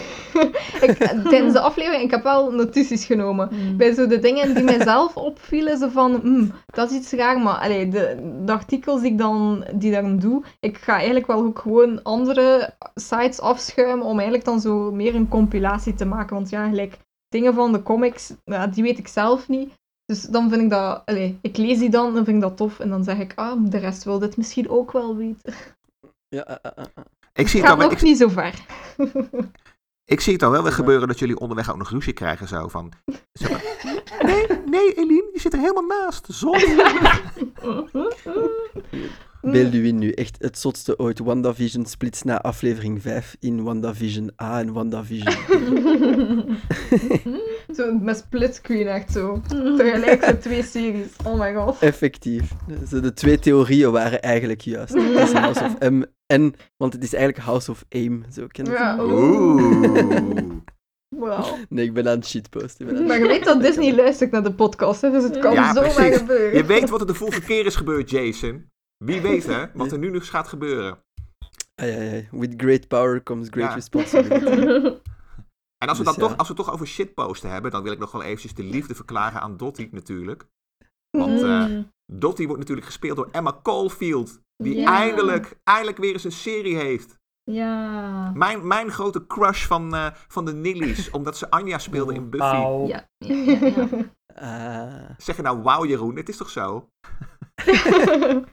ik, tijdens de aflevering, ik heb wel notities genomen. Mm. Bij zo de dingen die mijzelf opvielen, zo van, hmm, dat is iets raar, maar allee, de, de artikels die ik dan, die dan doe, ik ga eigenlijk wel ook gewoon andere sites afschuimen om eigenlijk dan zo meer een compilatie te maken. Want ja, gelijk dingen van de comics, ja, die weet ik zelf niet. Dus dan vind ik dat, allee, ik lees die dan, dan vind ik dat tof. En dan zeg ik, ah, de rest wil dit misschien ook wel weten. Ja, eh, eh, eh. Ik zie, Het het gaat wel- nog ik, niet zo ver. ik zie het al wel weer gebeuren dat jullie onderweg ook nog ruzie krijgen. Zo van, zo van, nee, nee, Eline, je zit er helemaal naast. Zon. Beeld u in nu echt het zotste ooit. WandaVision splits na aflevering 5 in WandaVision A en WandaVision B. zo met splitscreen echt zo. Tegelijk twee series. Oh my god. Effectief. De twee theorieën waren eigenlijk juist. Het is of M en... Want het is eigenlijk House of Aim. Zo ken je? Ja, Oeh. Wauw. Nee, ik ben aan het shitposten. Maar je weet dat Disney luistert naar de podcast, hè, dus het kan Ja, zomaar precies. gebeuren. Je weet wat er de volgende keer is gebeurd, Jason. Wie weet, hè, wat er nu nog gaat gebeuren. Ai, ai, ai. With great power comes great Ja. responsibility. En als we, Dus dan ja. toch, als we het toch over shitposten hebben, dan wil ik nog wel eventjes de liefde verklaren aan Dottie natuurlijk. Want eh, Mm. Dottie wordt natuurlijk gespeeld door Emma Caulfield. Die Ja. eindelijk, eindelijk weer eens een serie heeft. Ja. Mijn, mijn grote crush van, eh, van de Nillies, omdat ze Anja speelde in Buffy. Wauw. Ja. ja, ja, ja. Ah. Zeg je nou wauw Jeroen, het is toch zo?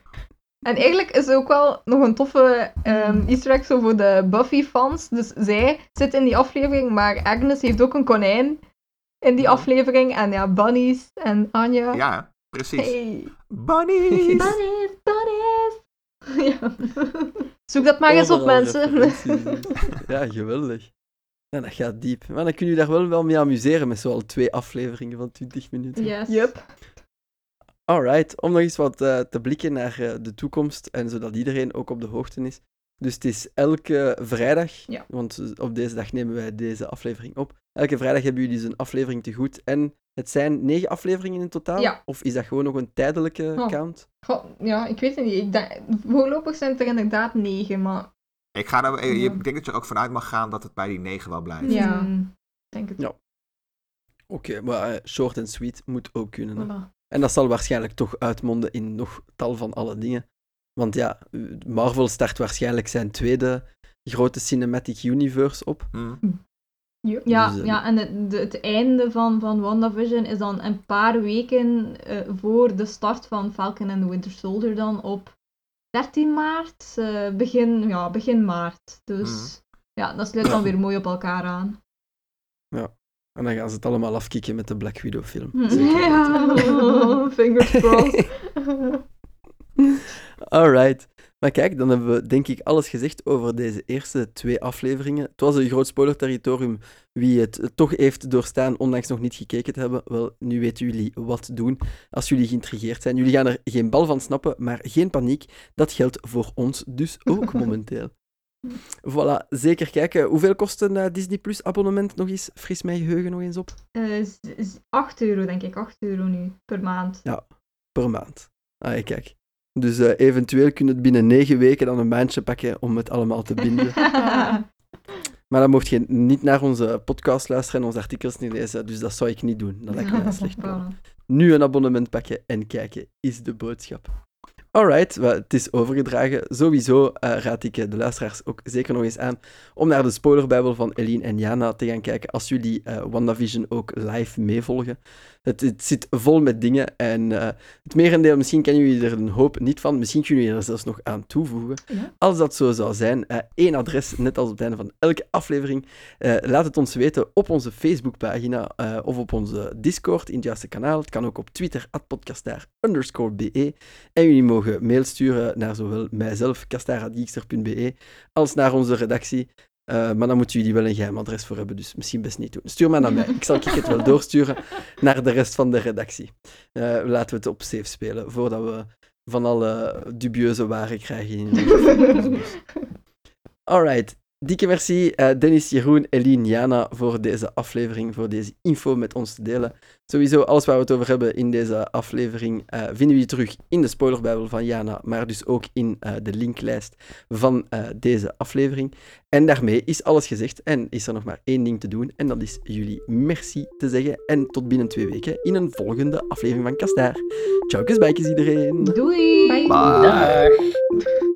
En eigenlijk is er ook wel nog een toffe ehm easter egg zo voor de Buffy-fans. Dus zij zit in die aflevering, maar Agnes heeft ook een konijn in die aflevering. En ja, bunnies en Anja. Ja, precies. Hey. Bunnies! Bunnies, bunnies. ja. Zoek dat maar eens op, mensen. ja, geweldig. Ja, dat gaat diep. Maar dan kun je daar wel wel mee amuseren met zoal twee afleveringen van 20 minuten. Yes. Yup. Alright, om nog eens wat eh, te blikken naar eh, de toekomst en zodat iedereen ook op de hoogte is. Dus het is elke vrijdag, Ja. want op deze dag nemen wij deze aflevering op. Elke vrijdag hebben jullie dus een aflevering te goed. En het zijn negen afleveringen in totaal? Ja. Of is dat gewoon nog een tijdelijke Oh. count? Goh, ja, ik weet het niet. Ik denk, voorlopig zijn het er inderdaad negen, maar Ik, ga eh, Ja. ik denk dat je er ook vanuit mag gaan dat het bij die negen wel blijft. Ja. Mm. ik denk het Ja. Oké, maar eh, short en sweet moet ook kunnen. Voilà. En dat zal waarschijnlijk toch uitmonden in nog tal van alle dingen. Want ja, Marvel start waarschijnlijk zijn tweede grote cinematic universe op. Hm. Ja, Dus, eh, ja, en het, de- het einde van, van WandaVision is dan een paar weken eh, voor de start van Falcon and the Winter Soldier dan op 13 maart, eh, begin, ja, begin maart. Dus ja, dat sluit dan weer mooi op elkaar aan. En dan gaan ze het allemaal afkicken met de Black Widow film. Ja, fingers crossed. Alright. Maar kijk, dan hebben we denk ik alles gezegd over deze eerste twee afleveringen. Het was een groot spoiler-territorium. Wie het toch heeft doorstaan, ondanks nog niet gekeken te hebben, wel, nu weten jullie wat doen als jullie geïntrigeerd zijn. Jullie gaan er geen bal van snappen, maar geen paniek. Dat geldt voor ons dus ook momenteel. Voilà, zeker kijken. Hoeveel kost een eh, Disney Plus abonnement nog eens? Fris mijn geheugen nog eens op. Eh, z- z- 8 euro, denk ik. 8 euro nu per maand. Per maand. Ah, kijk. Dus eh, eventueel kun je het binnen negen weken dan een maandje pakken om het allemaal te binden. Maar dan mocht je niet naar onze podcast luisteren en onze artikels niet lezen, dus dat zou ik niet doen. Dat lijkt me een slecht plan. Nu een abonnement pakken en kijken is de boodschap. Alright, het is overgedragen. Sowieso eh, raad ik eh, de luisteraars ook zeker nog eens aan om naar de spoilerbijbel van Eline en Jana te gaan kijken als jullie eh, WandaVision ook live meevolgen. Het, het zit vol met dingen en het merendeel, misschien kennen jullie er een hoop niet van, misschien kunnen jullie er zelfs nog aan toevoegen. Ja. Als dat zo zou zijn, één adres, net als op het einde van elke aflevering, laat het ons weten op onze Facebookpagina of op onze Discord in het juiste kanaal. Het kan ook op Twitter, podcastaar underscore be. En jullie mogen mail sturen naar zowel mijzelf, kastaar.geekster.be, als naar onze redactie. Eh, maar dan moeten jullie wel een geheim adres voor hebben, dus misschien best niet doen. Stuur maar naar mij. Ik zal het wel doorsturen naar de rest van de redactie. Eh, laten we het op safe spelen, voordat we van alle dubieuze waren krijgen in onze. Alright. Dikke merci eh, Dennis, Jeroen, Eline, Jana voor deze aflevering, voor deze info met ons te delen. Sowieso, alles waar we het over hebben in deze aflevering eh, vinden we je terug in de spoilerbijbel van Jana, maar dus ook in eh, de linklijst van eh, deze aflevering. En daarmee is alles gezegd en is er nog maar één ding te doen en dat is jullie merci te zeggen en tot binnen twee weken in een volgende aflevering van Kastaar. Ciao, kusbijkjes iedereen! Doei! Bye. Dag.